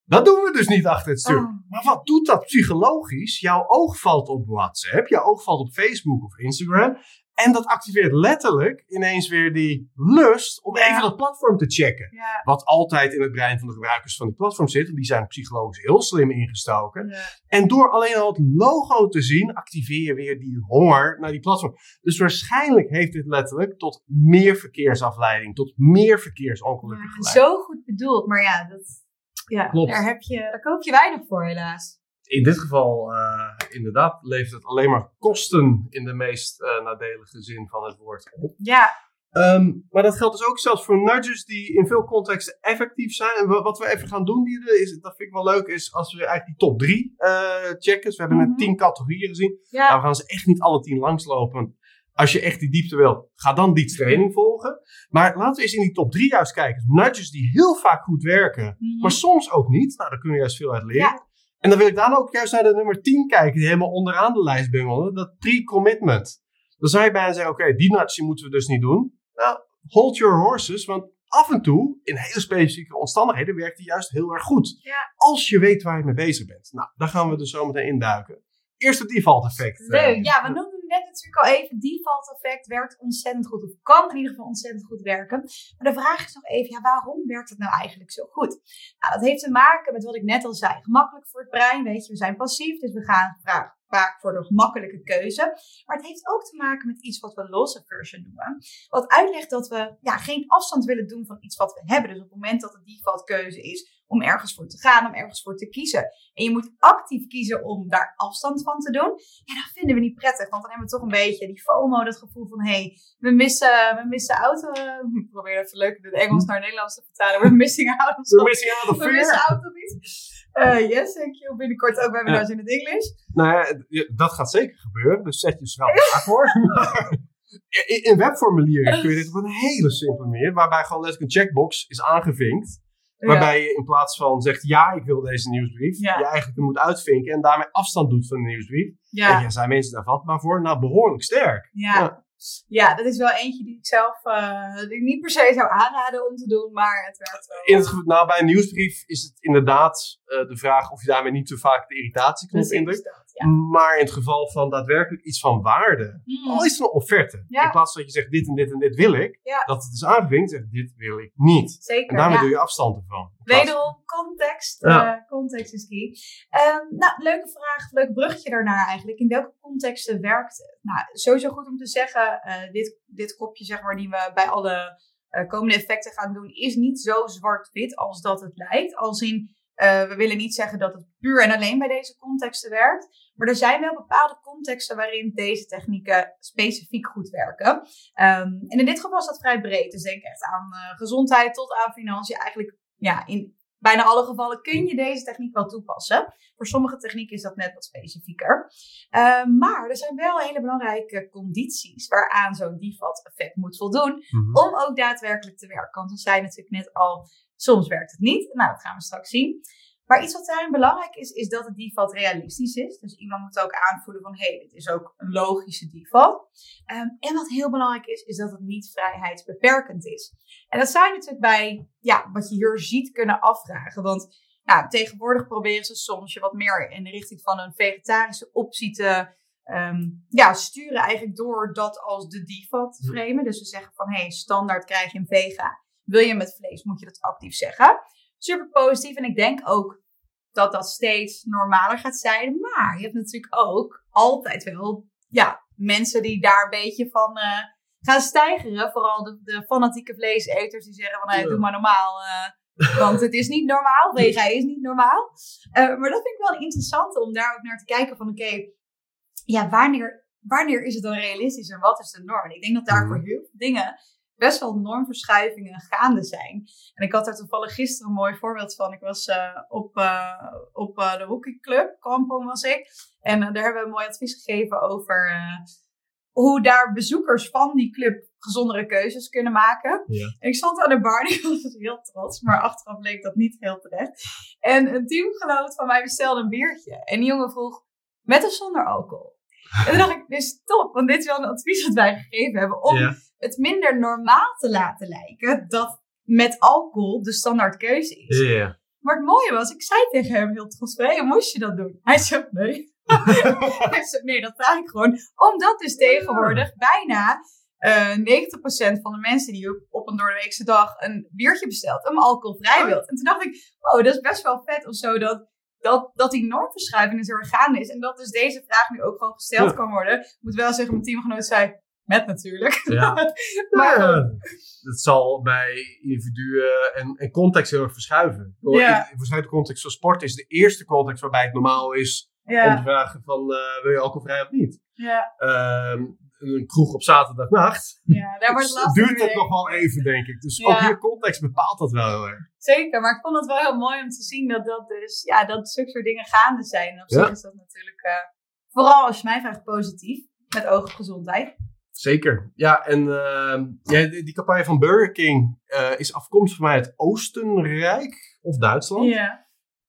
dat doen we dus niet achter het stuur. Oh. Maar wat doet dat psychologisch? Jouw oog valt op WhatsApp, jouw oog valt op Facebook of Instagram. En dat activeert letterlijk ineens weer die lust om ja. even dat platform te checken. Ja. Wat altijd in het brein van de gebruikers van die platform zit. Die zijn psychologisch heel slim ingestoken. Ja. En door alleen al het logo te zien, activeer je weer die honger naar die platform. Dus waarschijnlijk heeft dit letterlijk tot meer verkeersafleiding, tot meer verkeersongelukken geleid. Zo goed bedoeld, maar ja, dat, ja Klopt. Daar, heb je, daar koop je weinig voor helaas in dit geval uh, inderdaad levert het alleen maar kosten in de meest uh, nadelige zin van het woord op. Ja. Um, maar dat geldt dus ook zelfs voor nudges die in veel contexten effectief zijn. En wat we even gaan doen, die, is, dat vind ik wel leuk, is als we eigenlijk die top 3 uh, checken. Dus we hebben net mm -hmm. 10 categorieën gezien. Ja. Nou, we gaan ze echt niet alle 10 langslopen. Als je echt die diepte wil, ga dan die training volgen. Maar laten we eens in die top 3 juist kijken. Nudges die heel vaak goed werken, mm Mhm. -hmm. maar soms ook niet. Nou, daar kun je juist veel uit leren. Ja. En dan wil ik dan ook juist naar de nummer 10 kijken, die helemaal onderaan de lijst bungelde. Dat pre-commitment. Dan zou je bijna zeggen, oké, okay, die nudge moeten we dus niet doen. Nou, hold your horses, want af en toe, in hele specifieke omstandigheden, werkt die juist heel erg goed. Ja. Als je weet waar je mee bezig bent. Nou, daar gaan we dus zo meteen induiken. Eerst het default effect. Leuk, uh, ja, we noemden natuurlijk al even, default effect werkt ontzettend goed. Of kan in ieder geval ontzettend goed werken. Maar de vraag is nog even, ja, waarom werkt het nou eigenlijk zo goed? Nou, dat heeft te maken met wat ik net al zei. Gemakkelijk voor het brein, weet je, we zijn passief, dus we gaan vaak, voor de gemakkelijke keuze. Maar het heeft ook te maken met iets wat we loss aversion noemen. Wat uitlegt dat we ja, geen afstand willen doen van iets wat we hebben. Dus op het moment dat de default keuze is om ergens voor te gaan, om ergens voor te kiezen. En je moet actief kiezen om daar afstand van te doen. Ja, dat vinden we niet prettig, want dan hebben we toch een beetje die FOMO, dat gevoel van, hé, hey, we missen, we missen auto. Ik probeer even leuk in het Engels naar Nederlands te vertalen. We're missing out of We're missing out of We missen out of iets. Uh, yes, thank you. Binnenkort ook webinars ja. in het Engels. Nou ja, dat gaat zeker gebeuren, dus zet je schrap klaar voor. in webformulieren kun je dit op een hele simpele manier, waarbij gewoon letterlijk een checkbox is aangevinkt. Waarbij je in plaats van zegt, ja, ik wil deze nieuwsbrief, je eigenlijk moet uitvinken en daarmee afstand doet van de nieuwsbrief. Ja. En ja, zijn mensen daar vatbaar voor? Nou, behoorlijk sterk. Ja. ja. Ja, dat is wel eentje die ik zelf uh, die ik niet per se zou aanraden om te doen, maar het werkt wel. In het, nou, bij een nieuwsbrief is het inderdaad uh, de vraag of je daarmee niet te vaak de irritatieknop indrukt. Ja. Maar in het geval van daadwerkelijk iets van waarde, Mm. al is het een offerte, Ja. in plaats van dat je zegt dit en dit en dit wil ik, Ja. dat het is aangevinkt, zegt dit wil ik niet. Zeker. En daarmee doe je afstand ervan. Wederom, context. Eh, context is key. Ehm, nou, leuke vraag, leuk bruggetje daarnaar eigenlijk. In welke contexten werkt het? Nou, sowieso goed om te zeggen, eh, dit, dit kopje zeg maar die we bij alle eh, komende effecten gaan doen, is niet zo zwart-wit als dat het lijkt. Als in, eh, we willen niet zeggen dat het puur en alleen bij deze contexten werkt. Maar er zijn wel bepaalde contexten waarin deze technieken specifiek goed werken. Ehm, en in dit geval is dat vrij breed. Dus denk echt aan eh, gezondheid tot aan financiën. Eigenlijk ja, in bijna alle gevallen kun je deze techniek wel toepassen. Voor sommige technieken is dat net wat specifieker. Ehm, maar er zijn wel hele belangrijke condities waaraan zo'n default effect moet voldoen Mhm. om ook daadwerkelijk te werken. Want we zeiden natuurlijk net al, soms werkt het niet. Nou, dat gaan we straks zien. Maar iets wat daarin belangrijk is, is dat het default realistisch is. Dus iemand moet ook aanvoelen van, hé, hey, dit is ook een logische default. Ehm, en wat heel belangrijk is, is dat het niet vrijheidsbeperkend is. En dat zou je natuurlijk bij, ja, wat je hier ziet kunnen afvragen. Want nou, tegenwoordig proberen ze soms je wat meer in de richting van een vegetarische optie te ehm, ja, sturen. Eigenlijk door dat als de default te framen. Dus ze zeggen van, hé, hey, standaard krijg je een vega. Wil je met vlees, moet je dat actief zeggen. Super positief. En ik denk ook dat dat steeds normaler gaat zijn. Maar je hebt natuurlijk ook altijd wel ja, mensen die daar een beetje van eh, gaan stijgeren. Vooral de, de fanatieke vleeseters die zeggen van hey, Ja. doe maar normaal. eh, want het is niet normaal. Vega is niet normaal. Eh, maar dat vind ik wel interessant om daar ook naar te kijken van oké, ja, wanneer, wanneer is het dan realistisch en wat is de norm? Ik denk dat daar Mhm. voor heel veel dingen best wel normverschuivingen gaande zijn. En ik had daar toevallig gisteren een mooi voorbeeld van. Ik was eh, op, eh, op eh, de hockeyclub, Kampong was ik. En daar hebben we een mooi advies gegeven over hoe daar bezoekers van die club gezondere keuzes kunnen maken. Ja. En ik stond aan de bar, die was dus heel trots, maar achteraf bleek dat niet heel terecht. En een teamgenoot van mij bestelde een biertje. En die jongen vroeg, met of zonder alcohol? En toen dacht ik, dit is top, want dit is wel een advies wat wij gegeven hebben om Ja. Het minder normaal te laten lijken dat met alcohol de standaard keuze is. Ja. Maar het mooie was, ik zei tegen hem heel trots, hey, moest je dat doen? Hij zei, nee. Hij zei, nee, dat vraag ik gewoon. Omdat dus tegenwoordig bijna eh 90% van de mensen die op, op een doordeweekse dag een biertje bestelt, een alcoholvrij wilt. En toen dacht ik, oh, dat is best wel vet of zo, dat, dat, dat die normverschuiving dus heel erg gaande is. En dat dus deze vraag nu ook gewoon gesteld Ja. kan worden. Ik moet wel zeggen, mijn teamgenoot zei, met natuurlijk. Ja. Maar Ja, goed. het zal bij individuen en, en context heel erg verschuiven. In, Ja. in verschillende context van sport is de eerste context waarbij het normaal is om te vragen van eh, wil je alcoholvrij of niet. ja, Ehm, een kroeg op zaterdagnacht. ja, daar wordt het lastig duurt het mee. nog wel even, denk ik. Dus Ja. ook hier context bepaalt dat wel heel erg. Zeker, maar ik vond het wel heel mooi om te zien dat dat dus, ja, dat zulke soort dingen gaande zijn. Op Ja. zich is dat natuurlijk, eh, vooral als je mij vraagt, positief. Met oog op gezondheid. Zeker. Ja, en ehm, ja, die, die campagne van Burger King eh, is afkomstig van mij uit Oostenrijk of Duitsland. Ja.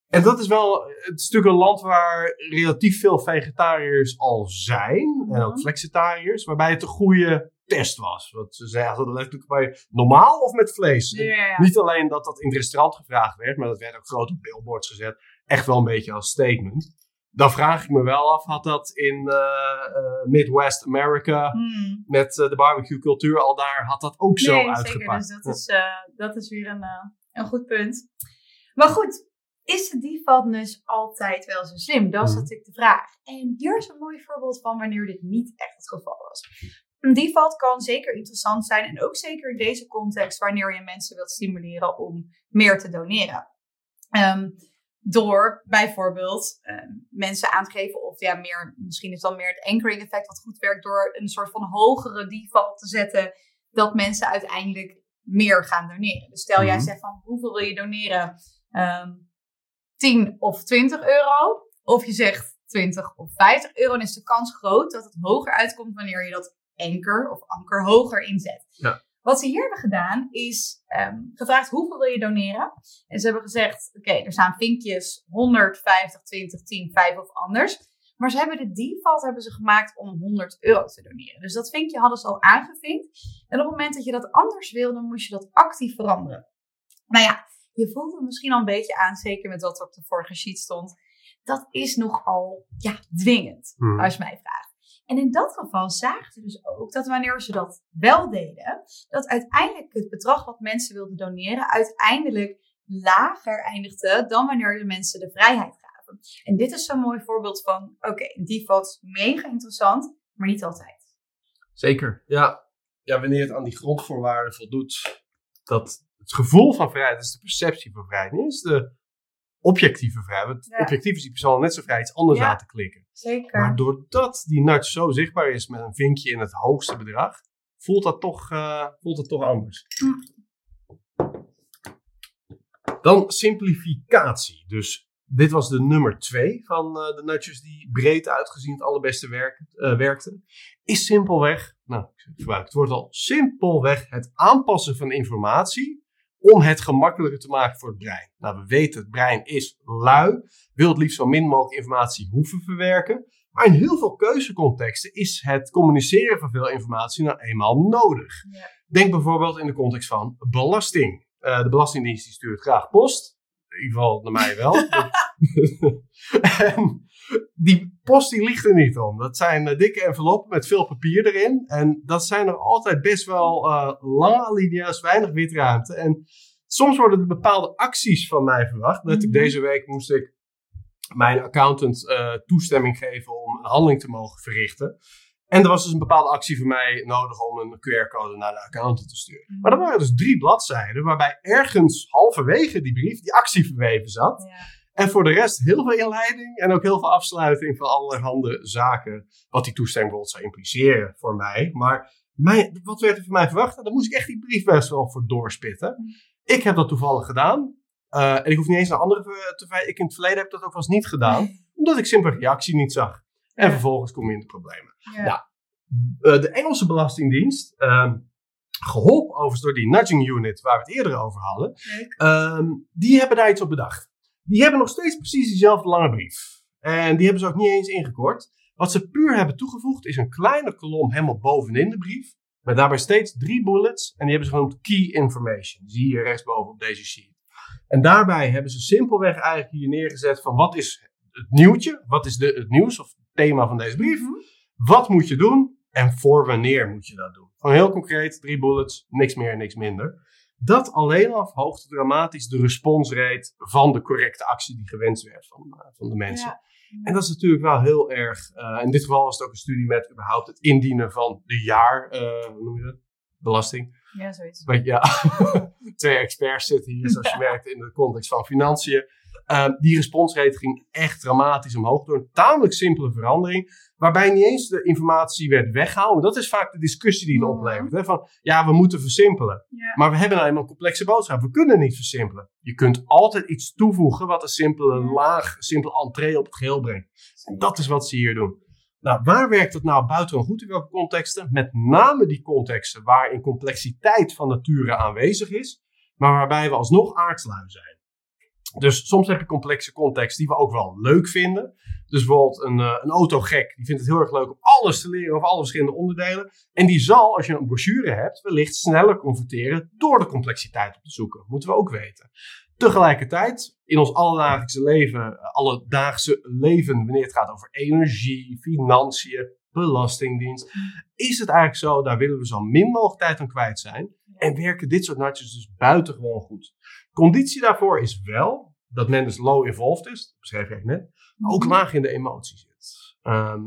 En dat is wel, het is natuurlijk een land waar relatief veel vegetariërs al zijn. En ook flexitariërs, waarbij het een goede test was. Want ze zeiden letterlijk bij normaal of met vlees. Ja. Niet alleen dat dat in het restaurant gevraagd werd, maar dat werd ook groot op billboards gezet. Echt wel een beetje als statement. Dan vraag ik me wel af, had dat in eh, eh, Midwest America Hmm. met eh, de barbecue cultuur al daar, had dat ook zo Nee, zeker. uitgepakt? Dus dat is, dat is weer een, een goed punt. Maar goed, is de default dus altijd wel zo slim? Dat is Mhm. natuurlijk de vraag. En hier is een mooi voorbeeld van wanneer dit niet echt het geval was. Een default kan zeker interessant zijn en ook zeker in deze context wanneer je mensen wilt stimuleren om meer te doneren. Ehm, door bijvoorbeeld ehm, mensen aan te geven of ja, meer, misschien is dan meer het anchoring effect wat goed werkt door een soort van hogere default te zetten dat mensen uiteindelijk meer gaan doneren. Dus stel jij Mhm. zegt van hoeveel wil je doneren? Ehm 10 of 20 euro. Of je zegt 20 of 50 euro. Dan is de kans groot dat het hoger uitkomt wanneer je dat anker of anker hoger inzet. Ja. Wat ze hier hebben gedaan is ehm, gevraagd hoeveel wil je doneren. En ze hebben gezegd, oké, er staan vinkjes 100, 50, 20, 10, 5 of anders. Maar ze hebben de default hebben ze gemaakt om 100 euro te doneren. Dus dat vinkje hadden ze al aangevinkt. En op het moment dat je dat anders wilde, moest je dat actief veranderen. Nou ja, je voelt het misschien al een beetje aan, zeker met wat er op de vorige sheet stond. dat is nogal ja, dwingend, Mhm. als je mij vraagt. En in dat geval zagen ze dus ook dat wanneer ze dat wel deden, dat uiteindelijk het bedrag wat mensen wilden doneren uiteindelijk lager eindigde dan wanneer de mensen de vrijheid gaven. En dit is zo'n mooi voorbeeld van, oké, een default is mega interessant, maar niet altijd. Zeker. Ja. ja, wanneer het aan die grondvoorwaarden voldoet, dat het gevoel van vrijheid is de perceptie van vrijheid, niet eens de objectieve vrijheid. Want Ja. objectief is die persoon net zo vrij iets anders Ja. aan te klikken. Zeker. Maar doordat die nudge zo zichtbaar is met een vinkje in het hoogste bedrag, voelt dat toch, eh, voelt het toch anders. Dan simplificatie. Dus dit was de nummer twee van eh, de nudges die breed uitgezien het allerbeste werk, eh, werkten. Is simpelweg, nou, ik gebruik het woord al, simpelweg het aanpassen van informatie om het gemakkelijker te maken voor het brein. Nou, we weten, het brein is lui, wil het liefst zo min mogelijk informatie hoeven verwerken. Maar in heel veel keuzecontexten is het communiceren van veel informatie nou eenmaal nodig. Ja. Denk bijvoorbeeld in de context van belasting. Eh, de Belastingdienst die stuurt graag post. In ieder geval naar mij wel. en die post die ligt er niet om. Dat zijn eh, dikke enveloppen met veel papier erin. En dat zijn er altijd best wel eh, lange alinea's, weinig witruimte. En soms worden er bepaalde acties van mij verwacht. Net Mhm. deze week moest ik mijn accountant eh, toestemming geven om een handeling te mogen verrichten. En er was dus een bepaalde actie voor mij nodig om een QR-code naar de accountant te sturen. Maar er waren dus drie bladzijden waarbij ergens halverwege die brief die actie verweven zat. Ja. En voor de rest heel veel inleiding en ook heel veel afsluiting van allerhande zaken. Wat die toestemming bijvoorbeeld zou impliceren voor mij. Maar mijn, wat werd er van mij verwacht? Nou, Daar moest ik echt die brief best wel voor doorspitten. Ik heb dat toevallig gedaan. Eh, en ik hoef niet eens naar anderen te te wijzen. Ik in het verleden heb dat ook wel eens niet gedaan. Omdat ik simpelweg die actie niet zag. En vervolgens kom je in de problemen. Ja. Ja. Eh, de Engelse Belastingdienst, ehm, geholpen overigens door die nudging unit waar we het eerder over hadden. Ehm, die hebben daar iets op bedacht. Die hebben nog steeds precies diezelfde lange brief. En die hebben ze ook niet eens ingekort. Wat ze puur hebben toegevoegd is een kleine kolom helemaal bovenin de brief. Met daarbij steeds drie bullets. En die hebben ze genoemd key information. Die zie je rechtsboven op deze sheet. En daarbij hebben ze simpelweg eigenlijk hier neergezet van wat is het nieuwtje? Wat is de, het nieuws of het thema van deze brief? Wat moet je doen? En voor wanneer moet je dat doen? Gewoon heel concreet, drie bullets, niks meer, niks minder. Dat alleen al verhoogt dramatisch de responsrate van de correcte actie die gewenst werd van, eh, van de mensen. Ja. En dat is natuurlijk wel heel erg. eh, in dit geval was het ook een studie met überhaupt het indienen van de jaar, eh, hoe noem je dat? Belasting. Ja, zoiets. Maar ja, twee experts zitten hier, zoals je merkt, in de context van financiën. Eh, die responsrate ging echt dramatisch omhoog door een tamelijk simpele verandering. Waarbij niet eens de informatie werd weggehouden. Dat is vaak de discussie die het Mhm. oplevert. Hè? Van ja, we moeten versimpelen. Maar we hebben nou eenmaal een complexe boodschap. We kunnen niet versimpelen. Je kunt altijd iets toevoegen wat een simpele laag, simpele entree op het geheel brengt. En dat is wat ze hier doen. Nou, waar werkt het nou buitengewoon goed in welke contexten? Met name die contexten waarin complexiteit van nature aanwezig is, maar waarbij we alsnog aardslui zijn. Dus soms heb je complexe contexten die we ook wel leuk vinden. Dus bijvoorbeeld een, eh, een autogek, die vindt het heel erg leuk om alles te leren over alle verschillende onderdelen. En die zal, als je een brochure hebt, wellicht sneller converteren door de complexiteit op te zoeken. Moeten we ook weten. Tegelijkertijd, in ons alledaagse leven, eh, alledaagse leven, wanneer het gaat over energie, financiën, belastingdienst, is het eigenlijk zo, daar willen we zo min mogelijk tijd aan kwijt zijn. En werken dit soort natjes dus buitengewoon goed. Conditie daarvoor is wel dat men dus low involved is, dat beschreef ik net, maar ook laag in de emotie zit. Ehm,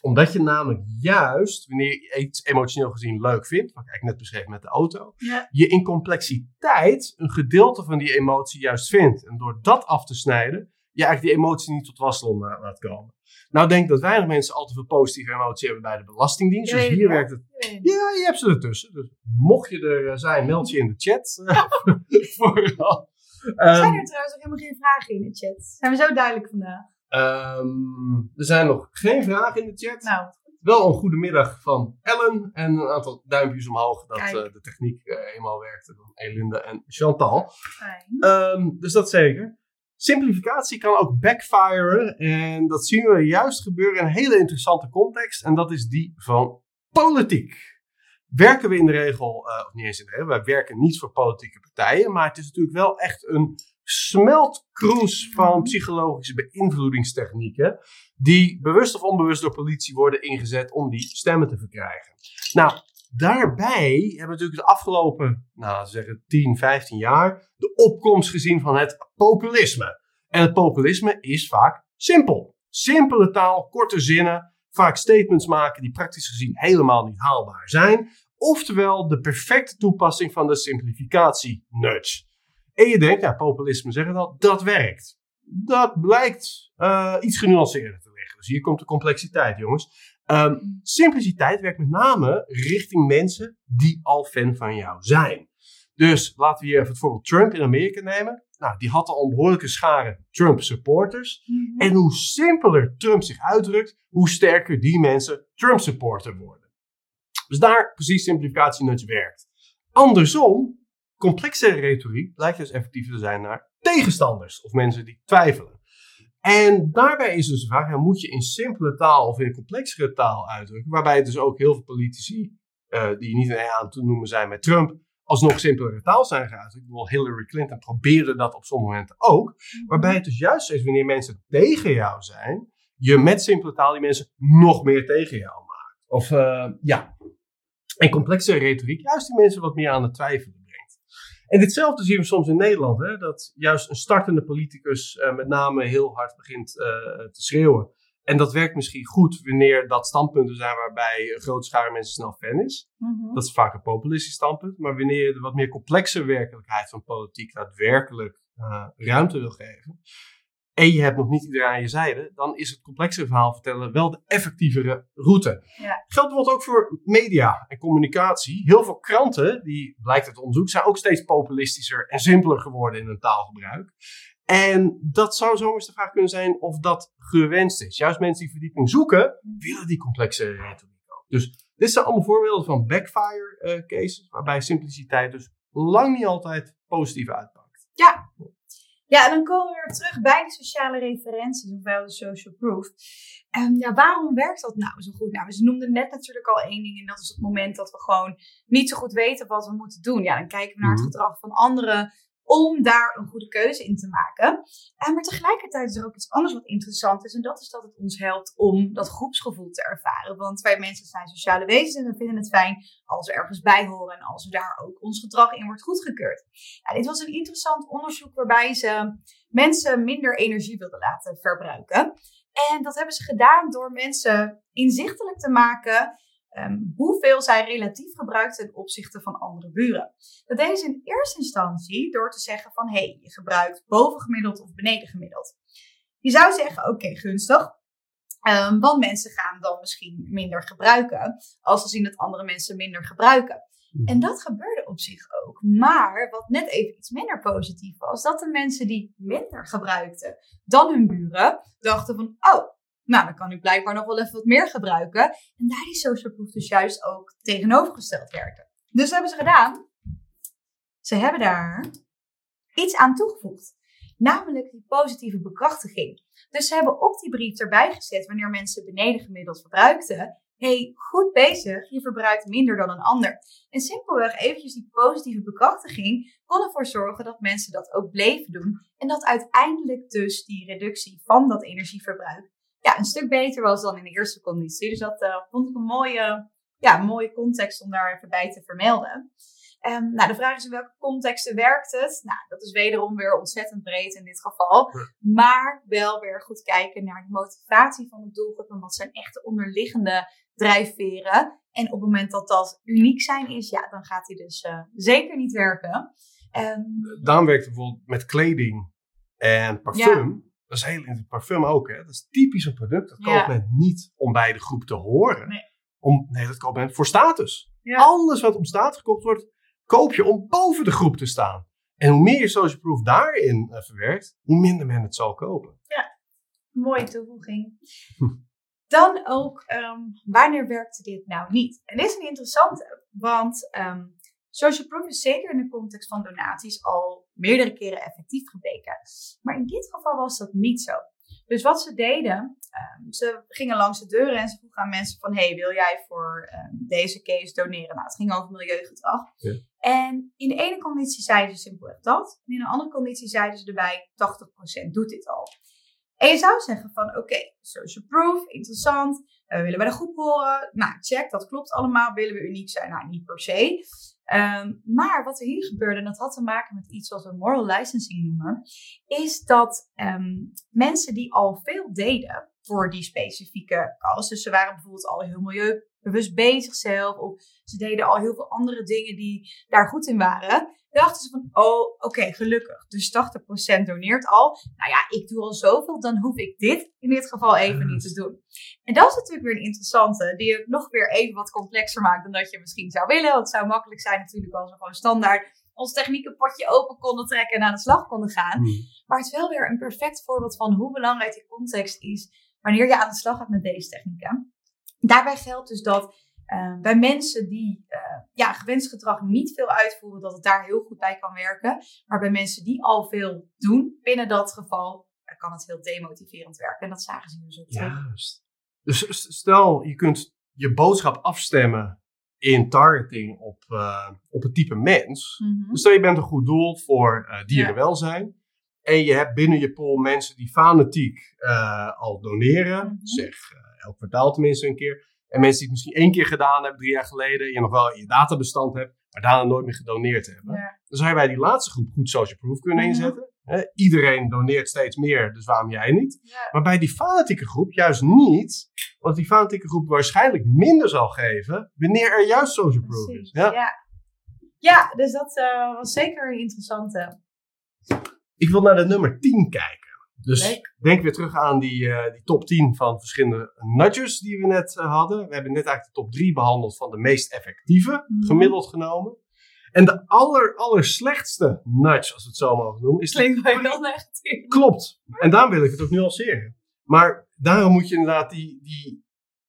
omdat je namelijk juist, wanneer je iets emotioneel gezien leuk vindt, wat ik eigenlijk net beschreef met de auto, Ja. je in complexiteit een gedeelte van die emotie juist vindt. En door dat af te snijden, je eigenlijk die emotie niet tot wasdom la- laat komen. Nou, ik denk dat weinig mensen al te veel positieve emotie hebben bij de Belastingdienst. Dus hier werkt het. Ja. Ja, je hebt ze ertussen. Dus mocht je er eh, zijn, meld je in de chat. Vooral. Ehm, Zijn er trouwens ook helemaal geen vragen in de chat? Zijn we zo duidelijk vandaag? ehm, er zijn nog geen vragen in de chat. Nou, Wel een goede middag van Ellen en een aantal duimpjes omhoog dat eh, de techniek eh, eenmaal werkte van Elinda en Chantal. fijn. Ehm, dus dat zeker. Simplificatie kan ook backfiren en dat zien we juist gebeuren in een hele interessante context en dat is die van politiek. Werken we in de regel, eh, of niet eens in de regel, wij werken niet voor politieke partijen, maar het is natuurlijk wel echt een smeltkroes van psychologische beïnvloedingstechnieken. die bewust of onbewust door politie worden ingezet om die stemmen te verkrijgen. Nou, daarbij hebben we natuurlijk de afgelopen, nou zeggen 10, 15 jaar. de opkomst gezien van het populisme. En het populisme is vaak simpel. Simpele taal, korte zinnen, vaak statements maken die praktisch gezien helemaal niet haalbaar zijn. Oftewel de perfecte toepassing van de simplificatie-nudge. En je denkt, ja, populisme zeggen al, dat werkt. Dat blijkt uh, iets genuanceerder te liggen. Dus hier komt de complexiteit, jongens. Um, simpliciteit werkt met name richting mensen die al fan van jou zijn. Dus laten we hier even het voorbeeld Trump in Amerika nemen. Nou, die had al een behoorlijke schare Trump-supporters. Mhm. En hoe simpeler Trump zich uitdrukt, hoe sterker die mensen Trump-supporter worden. Dus daar precies simplificatie nudge werkt. Andersom, complexe retoriek blijkt dus effectiever te zijn naar tegenstanders of mensen die twijfelen. En daarbij is dus de vraag, moet je in simpele taal of in complexere taal uitdrukken, waarbij dus ook heel veel politici, uh, die niet aan te noemen zijn met Trump, alsnog simpelere taal zijn geuit. Ik bedoel, Hillary Clinton probeerde dat op sommige momenten ook. Mhm. Waarbij het dus juist is wanneer mensen tegen jou zijn, je met simpele taal die mensen nog meer tegen jou maakt. Of uh, ja. En complexe retoriek juist die mensen wat meer aan het twijfelen. En ditzelfde zien we soms in Nederland. Hè, dat juist een startende politicus uh, met name heel hard begint uh, te schreeuwen. En dat werkt misschien goed wanneer dat standpunten zijn waarbij een grote schare mensen snel fan is. Mhm. Dat is vaak een populistisch standpunt. Maar wanneer je de wat meer complexe werkelijkheid van politiek daadwerkelijk uh, ruimte wil geven. En je hebt nog niet iedereen aan je zijde, dan is het complexe verhaal vertellen wel de effectievere route. Ja. Geldt bijvoorbeeld ook voor media en communicatie. Heel veel kranten, die blijkt uit onderzoek, zijn ook steeds populistischer en simpeler geworden in hun taalgebruik. En dat zou zomaar de vraag kunnen zijn of dat gewenst is. Juist mensen die verdieping zoeken, willen die complexe retoriek ook. Dus dit zijn allemaal voorbeelden van backfire uh, cases, waarbij simpliciteit dus lang niet altijd positief uitpakt. Ja. Dan komen we weer terug bij de sociale referenties, ofwel de social proof. Um, ja, waarom werkt dat nou zo goed? Nou, ze noemden net natuurlijk al één ding, en dat is het moment dat we gewoon niet zo goed weten wat we moeten doen. Ja, dan kijken we naar het mhm. gedrag van anderen om daar een goede keuze in te maken. En maar tegelijkertijd is er ook iets anders wat interessant is. En dat is dat het ons helpt om dat groepsgevoel te ervaren. Want wij mensen zijn sociale wezens en we vinden het fijn als we ergens bij horen. En als we daar ook ons gedrag in wordt goedgekeurd. Dit was een interessant onderzoek waarbij ze mensen minder energie wilden laten verbruiken. En dat hebben ze gedaan door mensen inzichtelijk te maken Ehm, hoeveel zij relatief gebruikt ten opzichte van andere buren. Dat deden ze in eerste instantie door te zeggen van hé, hey, je gebruikt bovengemiddeld of beneden gemiddeld. Je zou zeggen oké, gunstig, um, want mensen gaan dan misschien minder gebruiken als ze zien dat andere mensen minder gebruiken. Mhm. En dat gebeurde op zich ook. Maar wat net even iets minder positief was, dat de mensen die minder gebruikten dan hun buren, dachten van, oh, nou, dan kan ik blijkbaar nog wel even wat meer gebruiken. En daar die social proof dus juist ook tegenovergesteld werken. Dus wat hebben ze gedaan? Ze hebben daar iets aan toegevoegd. Namelijk die positieve bekrachtiging. Dus ze hebben op die brief erbij gezet wanneer mensen beneden gemiddeld verbruikten. hey, goed bezig, je verbruikt minder dan een ander. En simpelweg eventjes die positieve bekrachtiging kon ervoor zorgen dat mensen dat ook bleven doen. En dat uiteindelijk dus die reductie van dat energieverbruik ja, een stuk beter was dan in de eerste conditie. Dus dat uh, vond ik een mooie, ja, mooie context om daar even bij te vermelden. Um, nou, de vraag is in welke contexten werkt het? Nou, dat is wederom weer ontzettend breed in dit geval. Maar wel weer goed kijken naar de motivatie van de doelgroep en wat zijn echte onderliggende drijfveren. En op het moment dat dat uniek zijn is, ja, dan gaat die dus uh, zeker niet werken. Um, Daarom werkt het bijvoorbeeld met kleding en parfum. Dat is heel in parfum ook. Hè? Dat is typisch een product. Dat koopt men niet om bij de groep te horen. Nee, om, nee dat koopt men voor status. Alles wat om status gekocht wordt, koop je om boven de groep te staan. En hoe meer je social proof daarin uh, verwerkt, hoe minder men het zal kopen. Ja, mooie toevoeging. Dan ook, um, wanneer werkte dit nou niet? En dit is een interessante, want um, Social proof is zeker in de context van donaties al meerdere keren effectief gebleken. Maar in dit geval was dat niet zo. Dus wat ze deden, um, ze gingen langs de deuren en ze vroegen aan mensen van... hey, wil jij voor um, deze case doneren? Nou, het ging over milieugedrag. Ja. En in de ene conditie zeiden ze simpelweg dat. En in een andere conditie zeiden ze erbij 80% doet dit al. En je zou zeggen van oké, okay, social proof, interessant. Uh, willen bij de groep horen? Nou, check, dat klopt allemaal. Willen we uniek zijn? Nou, niet per se. Ehm, maar wat er hier gebeurde, en dat had te maken met iets wat we moral licensing noemen, is dat ehm, mensen die al veel deden voor die specifieke cause, dus ze waren bijvoorbeeld al heel milieubewust bezig zelf, of ze deden al heel veel andere dingen die daar goed in waren, dachten ze van, oh, oké, gelukkig. Dus 80% doneert al. Nou ja, ik doe al zoveel, dan hoef ik dit in dit geval even niet te doen. En dat is natuurlijk weer een interessante, die het nog weer even wat complexer maakt dan dat je misschien zou willen. Want het zou makkelijk zijn natuurlijk als we gewoon standaard ons technieke potje open konden trekken en aan de slag konden gaan. Hmm. Maar het is wel weer een perfect voorbeeld van hoe belangrijk die context is wanneer je aan de slag gaat met deze technieken. Daarbij geldt dus dat uh, bij mensen die uh, ja, gewenst gedrag niet veel uitvoeren, dat het daar heel goed bij kan werken. Maar bij mensen die al veel doen, binnen dat geval, kan het heel demotiverend werken. En dat zagen ze dus ook Juist. Dus stel, je kunt je boodschap afstemmen in targeting op, uh, op het type mens. Mm -hmm. Dus stel je bent een goed doel voor dierenwelzijn. En je hebt binnen je pool mensen die fanatiek al doneren. Mm -hmm. Zeg elk kwartaal tenminste een keer. En mensen die het misschien één keer gedaan hebben, drie jaar geleden, je nog wel in je databestand hebt, maar daarna nooit meer gedoneerd hebben. Dan zou je bij die laatste groep goed social proof kunnen mhm. inzetten. iedereen doneert steeds meer, dus waarom jij niet? Maar bij die fanatieke groep juist niet, want die fanatieke groep waarschijnlijk minder zal geven wanneer er juist social proof is. Ja. ja. Ja. dus dat uh, was zeker een interessante. Ik wil naar de nummer 10 kijken. Dus denk weer terug aan die, uh, die top 10 van verschillende nudges die we net uh, hadden. We hebben net eigenlijk de top 3 behandeld van de meest effectieve, mm. gemiddeld genomen. En de aller, aller slechtste nudge, als we het zo mogen noemen, is. Klinkt wel heel negatief. Klopt. En daarom wil ik het ook nuanceren. Maar daarom moet je inderdaad die, die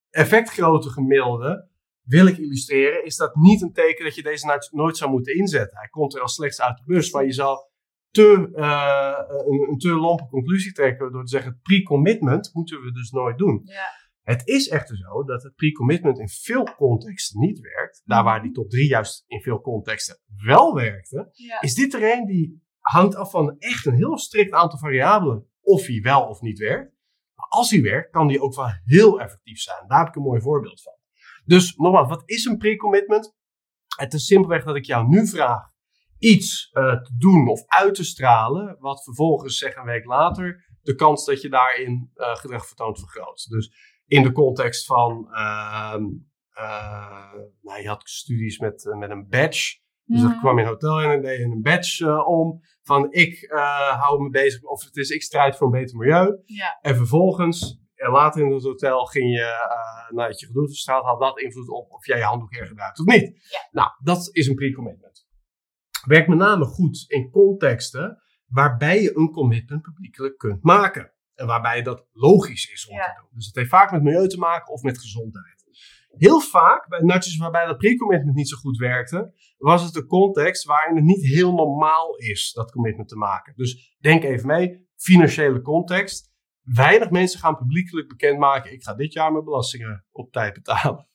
effectgrote gemiddelde wil ik illustreren, is dat niet een teken dat je deze nudge nooit zou moeten inzetten. Hij komt er als slechts uit de bus, maar je zal te, uh, een, een, te lompe conclusie trekken door te zeggen: pre-commitment moeten we dus nooit doen. Ja. Het is echter zo dat het pre-commitment in veel contexten niet werkt. Daar waar die top 3 juist in veel contexten wel werkte, is dit er een die hangt af van echt een heel strikt aantal variabelen of hij wel of niet werkt. Maar als hij werkt, kan die ook wel heel effectief zijn. Daar heb ik een mooi voorbeeld van. Dus nogmaals, wat is een pre-commitment? Het is simpelweg dat ik jou nu vraag: iets uh, te doen of uit te stralen, wat vervolgens, zeg een week later, de kans dat je daarin uh, gedrag vertoont vergroot. Dus in de context van, uh, nou, je had studies met, met een badge. Dus ik kwam in een hotel en deed een badge om. Van ik hou me bezig, of het is ik strijd voor een beter milieu. Ja. En vervolgens, en later in het hotel ging je, dat je gedoe straat had dat invloed op of jij je handdoek hergebruikt of niet. Ja. Nou, dat is een pre-commitment werkt met name goed in contexten waarbij je een commitment publiekelijk kunt maken. En waarbij dat logisch is om te doen. Dus het heeft vaak met milieu te maken of met gezondheid. Heel vaak, bij nudges waarbij dat pre-commitment niet zo goed werkte, was het een context waarin het niet heel normaal is dat commitment te maken. Dus denk even mee, financiële context. Weinig mensen gaan publiekelijk bekendmaken, ik ga dit jaar mijn belastingen op tijd betalen.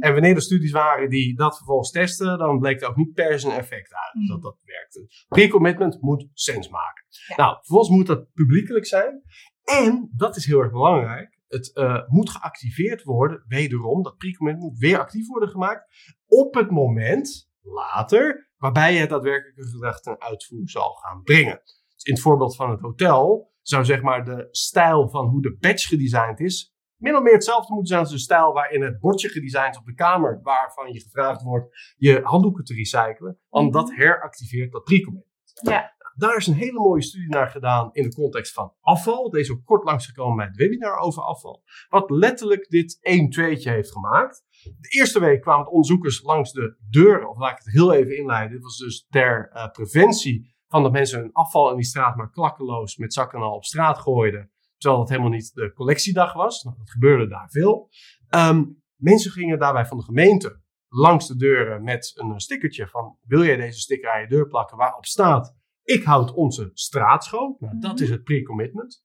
En wanneer er studies waren die dat vervolgens testen, dan bleek er ook niet per se een effect uit mm. dat dat werkte. Pre-commitment moet sens maken. Nou, vervolgens moet dat publiekelijk zijn. En, dat is heel erg belangrijk, het uh, moet geactiveerd worden, wederom, dat pre-commitment moet weer actief worden gemaakt, op het moment, later, waarbij je het daadwerkelijke gedrag ten uitvoer zal gaan brengen. Dus in het voorbeeld van het hotel zou zeg maar de stijl van hoe de badge gedesigned is, min of meer hetzelfde moeten zijn als de stijl waarin het bordje gedesigned op de kamer, waarvan je gevraagd wordt je handdoeken te recyclen. Want mhm. dat heractiveert dat pre-commitment. Ja. Daar is een hele mooie studie naar gedaan in de context van afval. Deze is ook kort langsgekomen bij het webinar over afval. Wat letterlijk dit 1 2 heeft gemaakt. De eerste week kwamen onderzoekers langs de deur, of laat ik het heel even inleiden. Dit was dus ter uh, preventie van dat mensen hun afval in die straat maar klakkeloos met zakken al op straat gooiden. Terwijl het helemaal niet de collectiedag was. Nou, dat gebeurde daar veel. Um, mensen gingen daarbij van de gemeente langs de deuren met een stickertje van wil jij deze sticker aan je deur plakken waarop staat ik houd onze straat schoon. Nou, dat is mhm. het pre-commitment.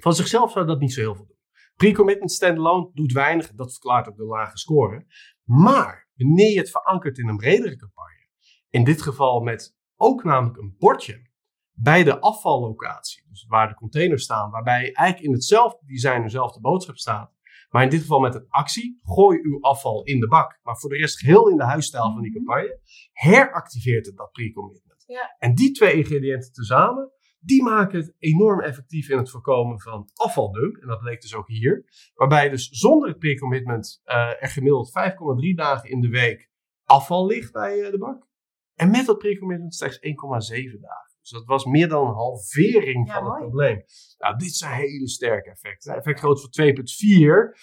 Van zichzelf zou dat niet zo heel veel doen. Pre-commitment standalone doet weinig. Dat verklaart ook de lage score. Maar wanneer je het verankert in een bredere campagne In dit geval met ook namelijk een bordje bij de afvallocatie. Dus waar de containers staan, waarbij eigenlijk in hetzelfde design dezelfde boodschap staat. Maar in dit geval met een actie, gooi uw afval in de bak. Maar voor de rest geheel in de huisstijl van die Mhm. campagne, heractiveert het dat pre-commitment. Ja. En die twee ingrediënten tezamen, die maken het enorm effectief in het voorkomen van afvaldump. En dat leek dus ook hier. Waarbij dus zonder het pre-commitment eh, er gemiddeld 5,3 dagen in de week afval ligt bij eh, de bak. En met dat pre-commitment slechts 1,7 dagen. Dus dat was meer dan een halvering Ja, van het probleem. Nou, dit zijn hele sterke effecten. Een effectgrootte van 2,4.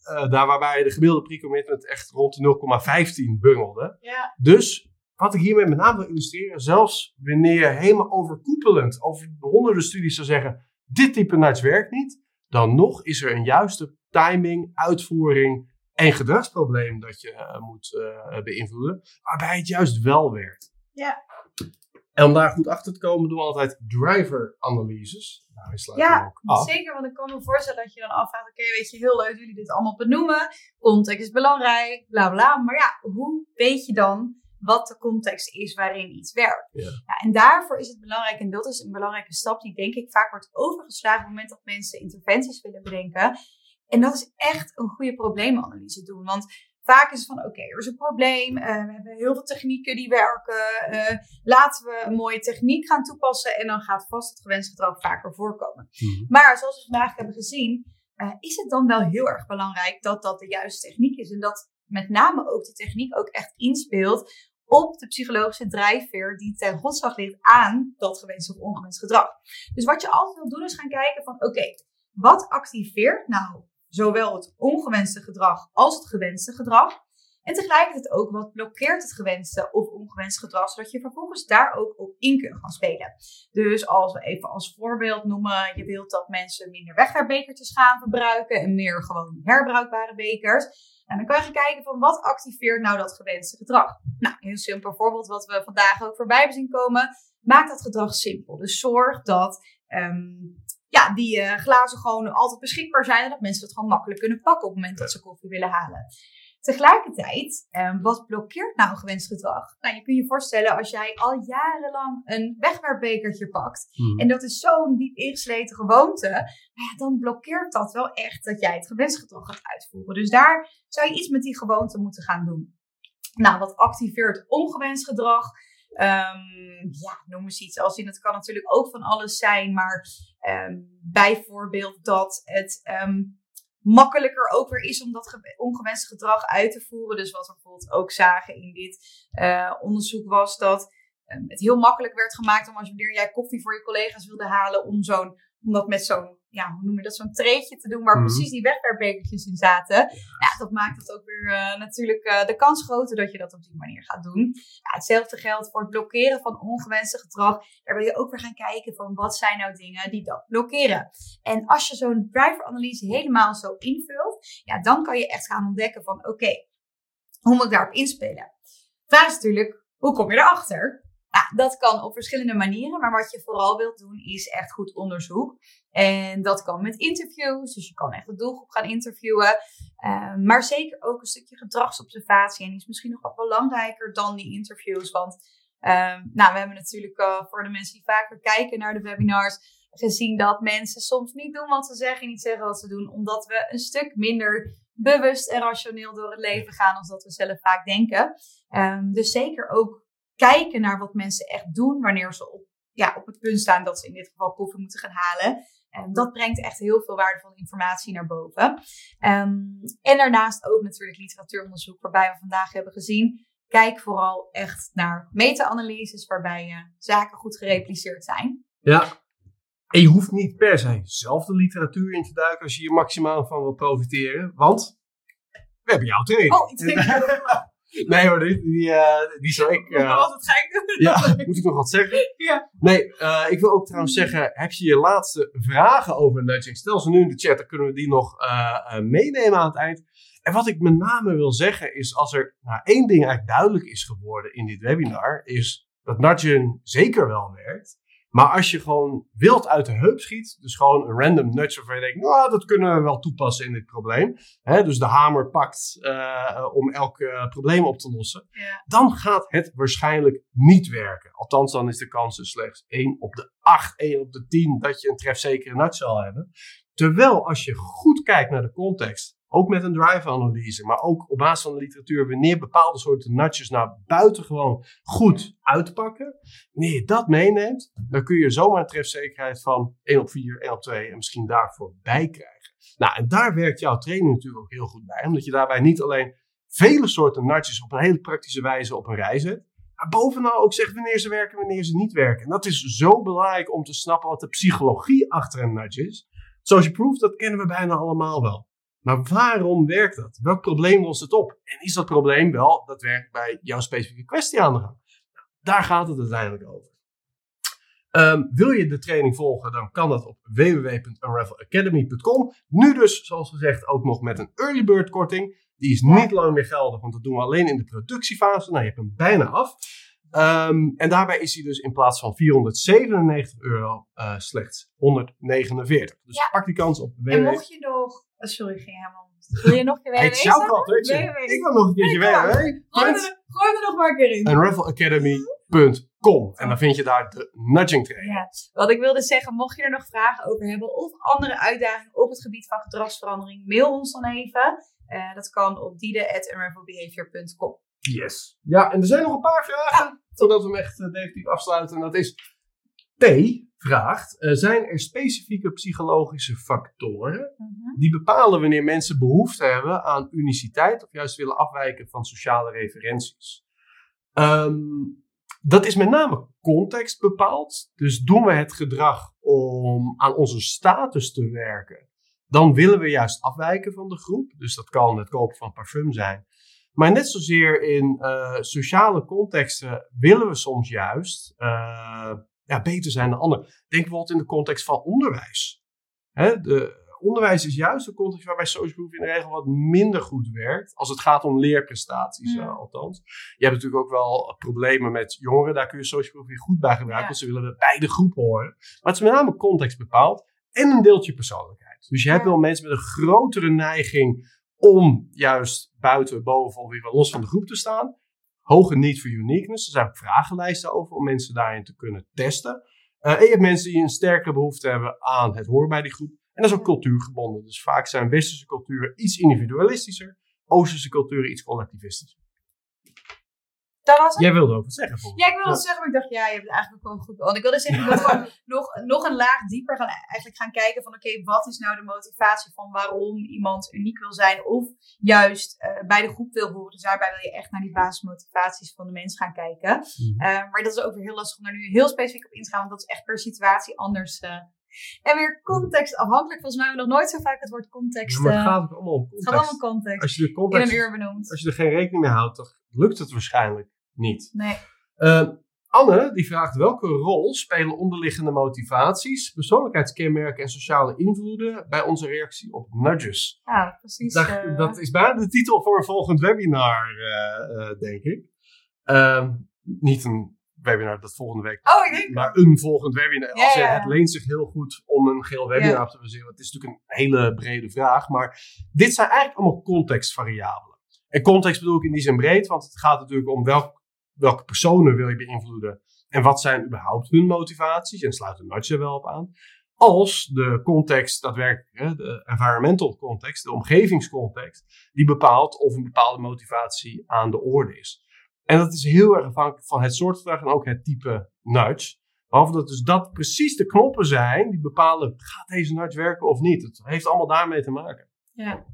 eh, daar waarbij de gemiddelde pre-commitment echt rond de 0,15 bungelde. Ja, Dus wat ik hiermee met name wil illustreren, zelfs wanneer je helemaal overkoepelend over honderden studies zou zeggen, dit type nudge werkt niet, dan nog is er een juiste timing, uitvoering en gedragsprobleem dat je eh, moet eh, beïnvloeden, waarbij het juist wel werkt. Ja. En om daar goed achter te komen, doen we altijd driver-analyses. Nou, ja ook af. zeker. Want ik kan me voorstellen dat je dan afvraagt: oké, weet je, heel leuk dat jullie dit allemaal benoemen. Context is belangrijk, bla bla. Maar ja, hoe weet je dan wat de context is waarin iets werkt? Ja. en daarvoor is het belangrijk, en dat is een belangrijke stap die denk ik vaak wordt overgeslagen op het moment dat mensen interventies willen bedenken. En dat is echt een goede probleemanalyse doen. Want vaak is het van, oké, er is een probleem, eh, we hebben heel veel technieken die werken, eh, laten we een mooie techniek gaan toepassen en dan gaat vast het gewenste gedrag vaker voorkomen. Mhm. Maar zoals we vandaag hebben gezien, eh, is het dan wel heel erg belangrijk dat dat de juiste techniek is. En dat met name ook de techniek ook echt inspeelt op de psychologische drijfveer die ten grondslag ligt aan dat gewenst of ongewenst gedrag. Dus wat je altijd wil doen is gaan kijken van oké, wat activeert nou zowel het ongewenste gedrag als het gewenste gedrag? En tegelijkertijd ook wat blokkeert het gewenste of ongewenste gedrag, zodat je vervolgens daar ook op in kunt gaan spelen. Dus als we even als voorbeeld noemen, je wilt dat mensen minder wegwerpbekertjes gaan verbruiken en meer gewoon herbruikbare bekers. En dan kan je kijken van wat activeert nou dat gewenste gedrag. Nou, heel simpel voorbeeld wat we vandaag ook voorbij hebben zien komen. Maak dat gedrag simpel. Dus zorg dat ehm, ja, die eh, glazen gewoon altijd beschikbaar zijn en dat mensen het gewoon makkelijk kunnen pakken op het moment dat ze koffie willen halen. Tegelijkertijd, ehm, wat blokkeert nou gewenst gedrag? Nou, je kunt je voorstellen als jij al jarenlang een wegwerpbekertje pakt Mhm. en dat is zo'n diep ingesleten gewoonte, nou ja, dan blokkeert dat wel echt dat jij het gewenst gedrag gaat uitvoeren. Dus daar zou je iets met die gewoonte moeten gaan doen. Nou, wat activeert ongewenst gedrag? Ehm, ja, noem eens iets als in. Het kan natuurlijk ook van alles zijn, maar ehm, bijvoorbeeld dat het ehm, makkelijker ook weer is om dat ge- ongewenst gedrag uit te voeren. Dus wat we bijvoorbeeld ook zagen in dit eh, onderzoek was dat het heel makkelijk werd gemaakt om als wanneer jij koffie voor je collega's wilde halen, om zo'n om dat met zo'n, ja, hoe noem je dat, zo'n treetje te doen waar Mhm. precies die wegwerpbekertjes in zaten. Ja, dat maakt het ook weer eh, natuurlijk eh, de kans groter dat je dat op die manier gaat doen. Ja, hetzelfde geldt voor het blokkeren van ongewenste gedrag. Daar wil je ook weer gaan kijken van wat zijn nou dingen die dat blokkeren. En als je zo'n driver-analyse helemaal zo invult, ja, dan kan je echt gaan ontdekken van oké, hoe moet ik daarop inspelen? Vraag is natuurlijk, hoe kom je erachter? Ja, dat kan op verschillende manieren, maar wat je vooral wilt doen is echt goed onderzoek. En dat kan met interviews, dus je kan echt de doelgroep gaan interviewen. Eh, maar zeker ook een stukje gedragsobservatie. En die is misschien nog wat belangrijker dan die interviews. Want ehm, nou, we hebben natuurlijk eh, voor de mensen die vaker kijken naar de webinars gezien dat mensen soms niet doen wat ze zeggen en niet zeggen wat ze doen. Omdat we een stuk minder bewust en rationeel door het leven gaan als dat we zelf vaak denken. Ehm, dus zeker ook kijken naar wat mensen echt doen wanneer ze op, ja, op het punt staan dat ze in dit geval koffie moeten gaan halen. En dat brengt echt heel veel waardevolle informatie naar boven. Ehm, en daarnaast ook natuurlijk literatuuronderzoek, waarbij we vandaag hebben gezien. Kijk vooral echt naar meta-analyses, waarbij uh, zaken goed gerepliceerd zijn. Ja. En je hoeft niet per se zelf de literatuur in te duiken als je hier maximaal van wil profiteren. Want we hebben jouw training. Oh, iets Nee hoor, die, die, uh, die zou ik... Uh, ik doen. Ja, moet ik nog wat zeggen? Ja. Nee, uh, ik wil ook trouwens zeggen, heb je je laatste vragen over nudging? Stel ze nu in de chat, dan kunnen we die nog meenemen aan het eind. En wat ik met name wil zeggen is, als er nou, één ding eigenlijk duidelijk is geworden in dit webinar, is dat nudging zeker wel werkt. Maar als je gewoon wild uit de heup schiet, dus gewoon een random nudge waarvan je denkt, nou, dat kunnen we wel toepassen in dit probleem. Hè, dus de hamer pakt uh, om elk uh, probleem op te lossen. Ja. Dan gaat het waarschijnlijk niet werken. Althans, dan is de kans dus slechts 1 op de 8, 1 op de 10 dat je een trefzekere nudge zal hebben. Terwijl als je goed kijkt naar de context, ook met een drive-analyse, maar ook op basis van de literatuur, wanneer bepaalde soorten nudges nou buitengewoon goed uitpakken. Wanneer je dat meeneemt, dan kun je zomaar een trefzekerheid van 1 op 4, 1 op 2 en misschien daarvoor bij krijgen. Nou, en daar werkt jouw training natuurlijk ook heel goed bij, omdat je daarbij niet alleen vele soorten nudges op een hele praktische wijze op een rij zet, maar bovenal ook zegt wanneer ze werken en wanneer ze niet werken. En dat is zo belangrijk om te snappen wat de psychologie achter een nudge is. Social proof, dat kennen we bijna allemaal wel. Maar waarom werkt dat? Welk probleem lost het op? En is dat probleem wel dat werkt bij jouw specifieke kwestie aan de gang? Nou, daar gaat het uiteindelijk over. Um, wil je de training volgen, dan kan dat op www.unravelacademy.com. Nu dus, zoals gezegd, ook nog met een early bird korting. Die is niet lang meer geldig, want dat doen we alleen in de productiefase. Nou, je hebt hem bijna af. Um, en daarbij is hij dus in plaats van 497 euro uh, slechts 149. Dus Ja. pak die kans op www. En mocht je nog... oh, sorry, ik ging helemaal... Wil je nog een keer www het zou zeggen. www. Ik wil nog een keertje www. Gooi er, gooi er nog maar een keer in. unravelacademy.com. En dan vind je daar de nudging training. Ja, wat ik wilde zeggen, mocht je er nog vragen over hebben of andere uitdagingen op het gebied van gedragsverandering, mail ons dan even. Eh, dat kan op diede.unravelbehavior.com. Yes. Ja, en er zijn nog een paar vragen. Voordat we hem echt eh, definitief afsluiten. En dat is... T vraagt, eh, zijn er specifieke psychologische factoren die bepalen wanneer mensen behoefte hebben aan uniciteit of juist willen afwijken van sociale referenties. Ehm, dat is met name context bepaald. Dus doen we het gedrag om aan onze status te werken, dan willen we juist afwijken van de groep. Dus dat kan het kopen van parfum zijn. Maar net zozeer in eh, sociale contexten willen we soms juist eh, ja, beter zijn dan anderen. Denk bijvoorbeeld in de context van onderwijs. Hè, de, onderwijs is juist een context waarbij social proof in de regel wat minder goed werkt. Als het gaat om leerprestaties, Ja. eh, althans. Je hebt natuurlijk ook wel problemen met jongeren. Daar kun je social proof weer goed bij gebruiken. Ja. Want ze willen bij de groep horen. Maar het is met name context bepaald. En een deeltje persoonlijkheid. Dus je hebt wel mensen met een grotere neiging om juist buiten, boven of weer los van de groep te staan. Hoge need for uniqueness. Er zijn ook vragenlijsten over om mensen daarin te kunnen testen. Eh, en je hebt mensen die een sterkere behoefte hebben aan het horen bij die groep. En dat is ook cultuurgebonden. Dus vaak zijn westerse culturen iets individualistischer. Oosterse culturen iets collectivistischer. Dat was het? Jij wilde ook wat zeggen Ja, ik wilde Ja. het zeggen, maar ik dacht, ja, je hebt het eigenlijk ook wel goed. Want ik wilde zeggen, ik wil gewoon nog, nog een laag dieper gaan, eigenlijk gaan kijken van, oké, wat is nou de motivatie van waarom iemand uniek wil zijn of juist eh, bij de groep wil horen. Dus daarbij wil je echt naar die basismotivaties van de mens gaan kijken. Mhm. Eh, maar dat is ook weer heel lastig om daar nu heel specifiek op in te gaan, want dat is echt per situatie anders. eh. En weer contextafhankelijk. Volgens mij hebben we nog nooit zo vaak het woord context. Ja, maar het gaat ook allemaal om het gaat allemaal context. context. Als je de In context, een uur als je er geen rekening mee houdt, dan lukt het waarschijnlijk niet. Nee. Eh, Anne die vraagt welke rol spelen onderliggende motivaties, persoonlijkheidskenmerken en sociale invloeden bij onze reactie op nudges? Ja, precies. Dat, eh, dat is bijna de titel voor een volgend webinar, eh, denk ik. Ehm, niet een webinar dat volgende week, Oh, ik denk maar een volgend webinar. Ja, Als je-. Het leent zich heel goed om een geel webinar Ja. op te baseren. want Het is natuurlijk een hele brede vraag, maar dit zijn eigenlijk allemaal contextvariabelen. En context bedoel ik in die zin breed, want het gaat natuurlijk om welk, welke personen wil je beïnvloeden en wat zijn überhaupt hun motivaties. En sluit een nudge wel op aan. Als de context daadwerkelijk, de environmental context, de omgevingscontext, die bepaalt of een bepaalde motivatie aan de orde is. En dat is heel erg afhankelijk van het soort vraag en ook het type nudge. Behalve dat dus dat precies de knoppen zijn die bepalen, gaat deze nudge werken of niet? Het heeft allemaal daarmee te maken. Ja.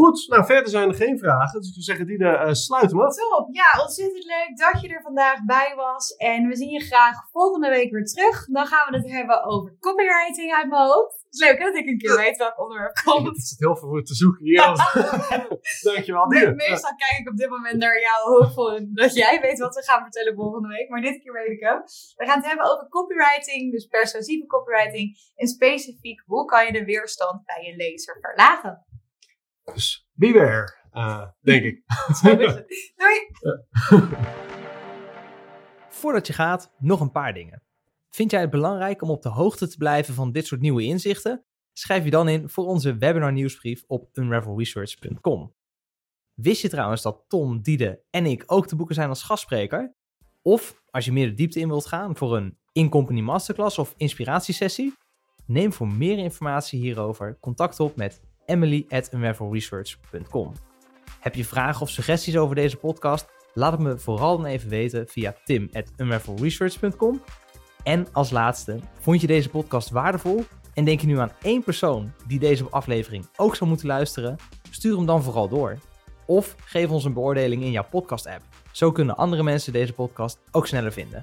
Goed, nou verder zijn er geen vragen. Dus ik zou zeggen, die uh, sluit hem af. Top. Ja, ontzettend leuk dat je er vandaag bij was. En we zien je graag volgende week weer terug. Dan gaan we het hebben over copywriting uit mijn hoofd. Het is leuk hè, dat ik een keer weet welk onderwerp komt. Het zit heel veel voor te zoeken hier. Dankjewel, Dier. Meestal kijk ik op dit moment naar hoofd voor dat jij weet wat we gaan vertellen volgende week. Maar dit keer weet ik hem. We gaan het hebben over copywriting, dus persuasieve copywriting. En specifiek, hoe kan je de weerstand bij je lezer verlagen? Dus beware, uh, denk ik. Doei! Voordat je gaat, nog een paar dingen. Vind jij het belangrijk om op de hoogte te blijven van dit soort nieuwe inzichten? Schrijf je dan in voor onze webinar nieuwsbrief op unravelresearch.com. Wist je trouwens dat Tom, Diede en ik ook te boeken zijn als gastspreker? Of als je meer de diepte in wilt gaan voor een in-company masterclass of inspiratiesessie? Neem voor meer informatie hierover contact op met emily at Heb je vragen of suggesties over deze podcast? Laat het me vooral dan even weten via tim at En als laatste, vond je deze podcast waardevol? En denk je nu aan één persoon die deze aflevering ook zou moeten luisteren? Stuur hem dan vooral door. Of geef ons een beoordeling in jouw podcast-app. Zo kunnen andere mensen deze podcast ook sneller vinden.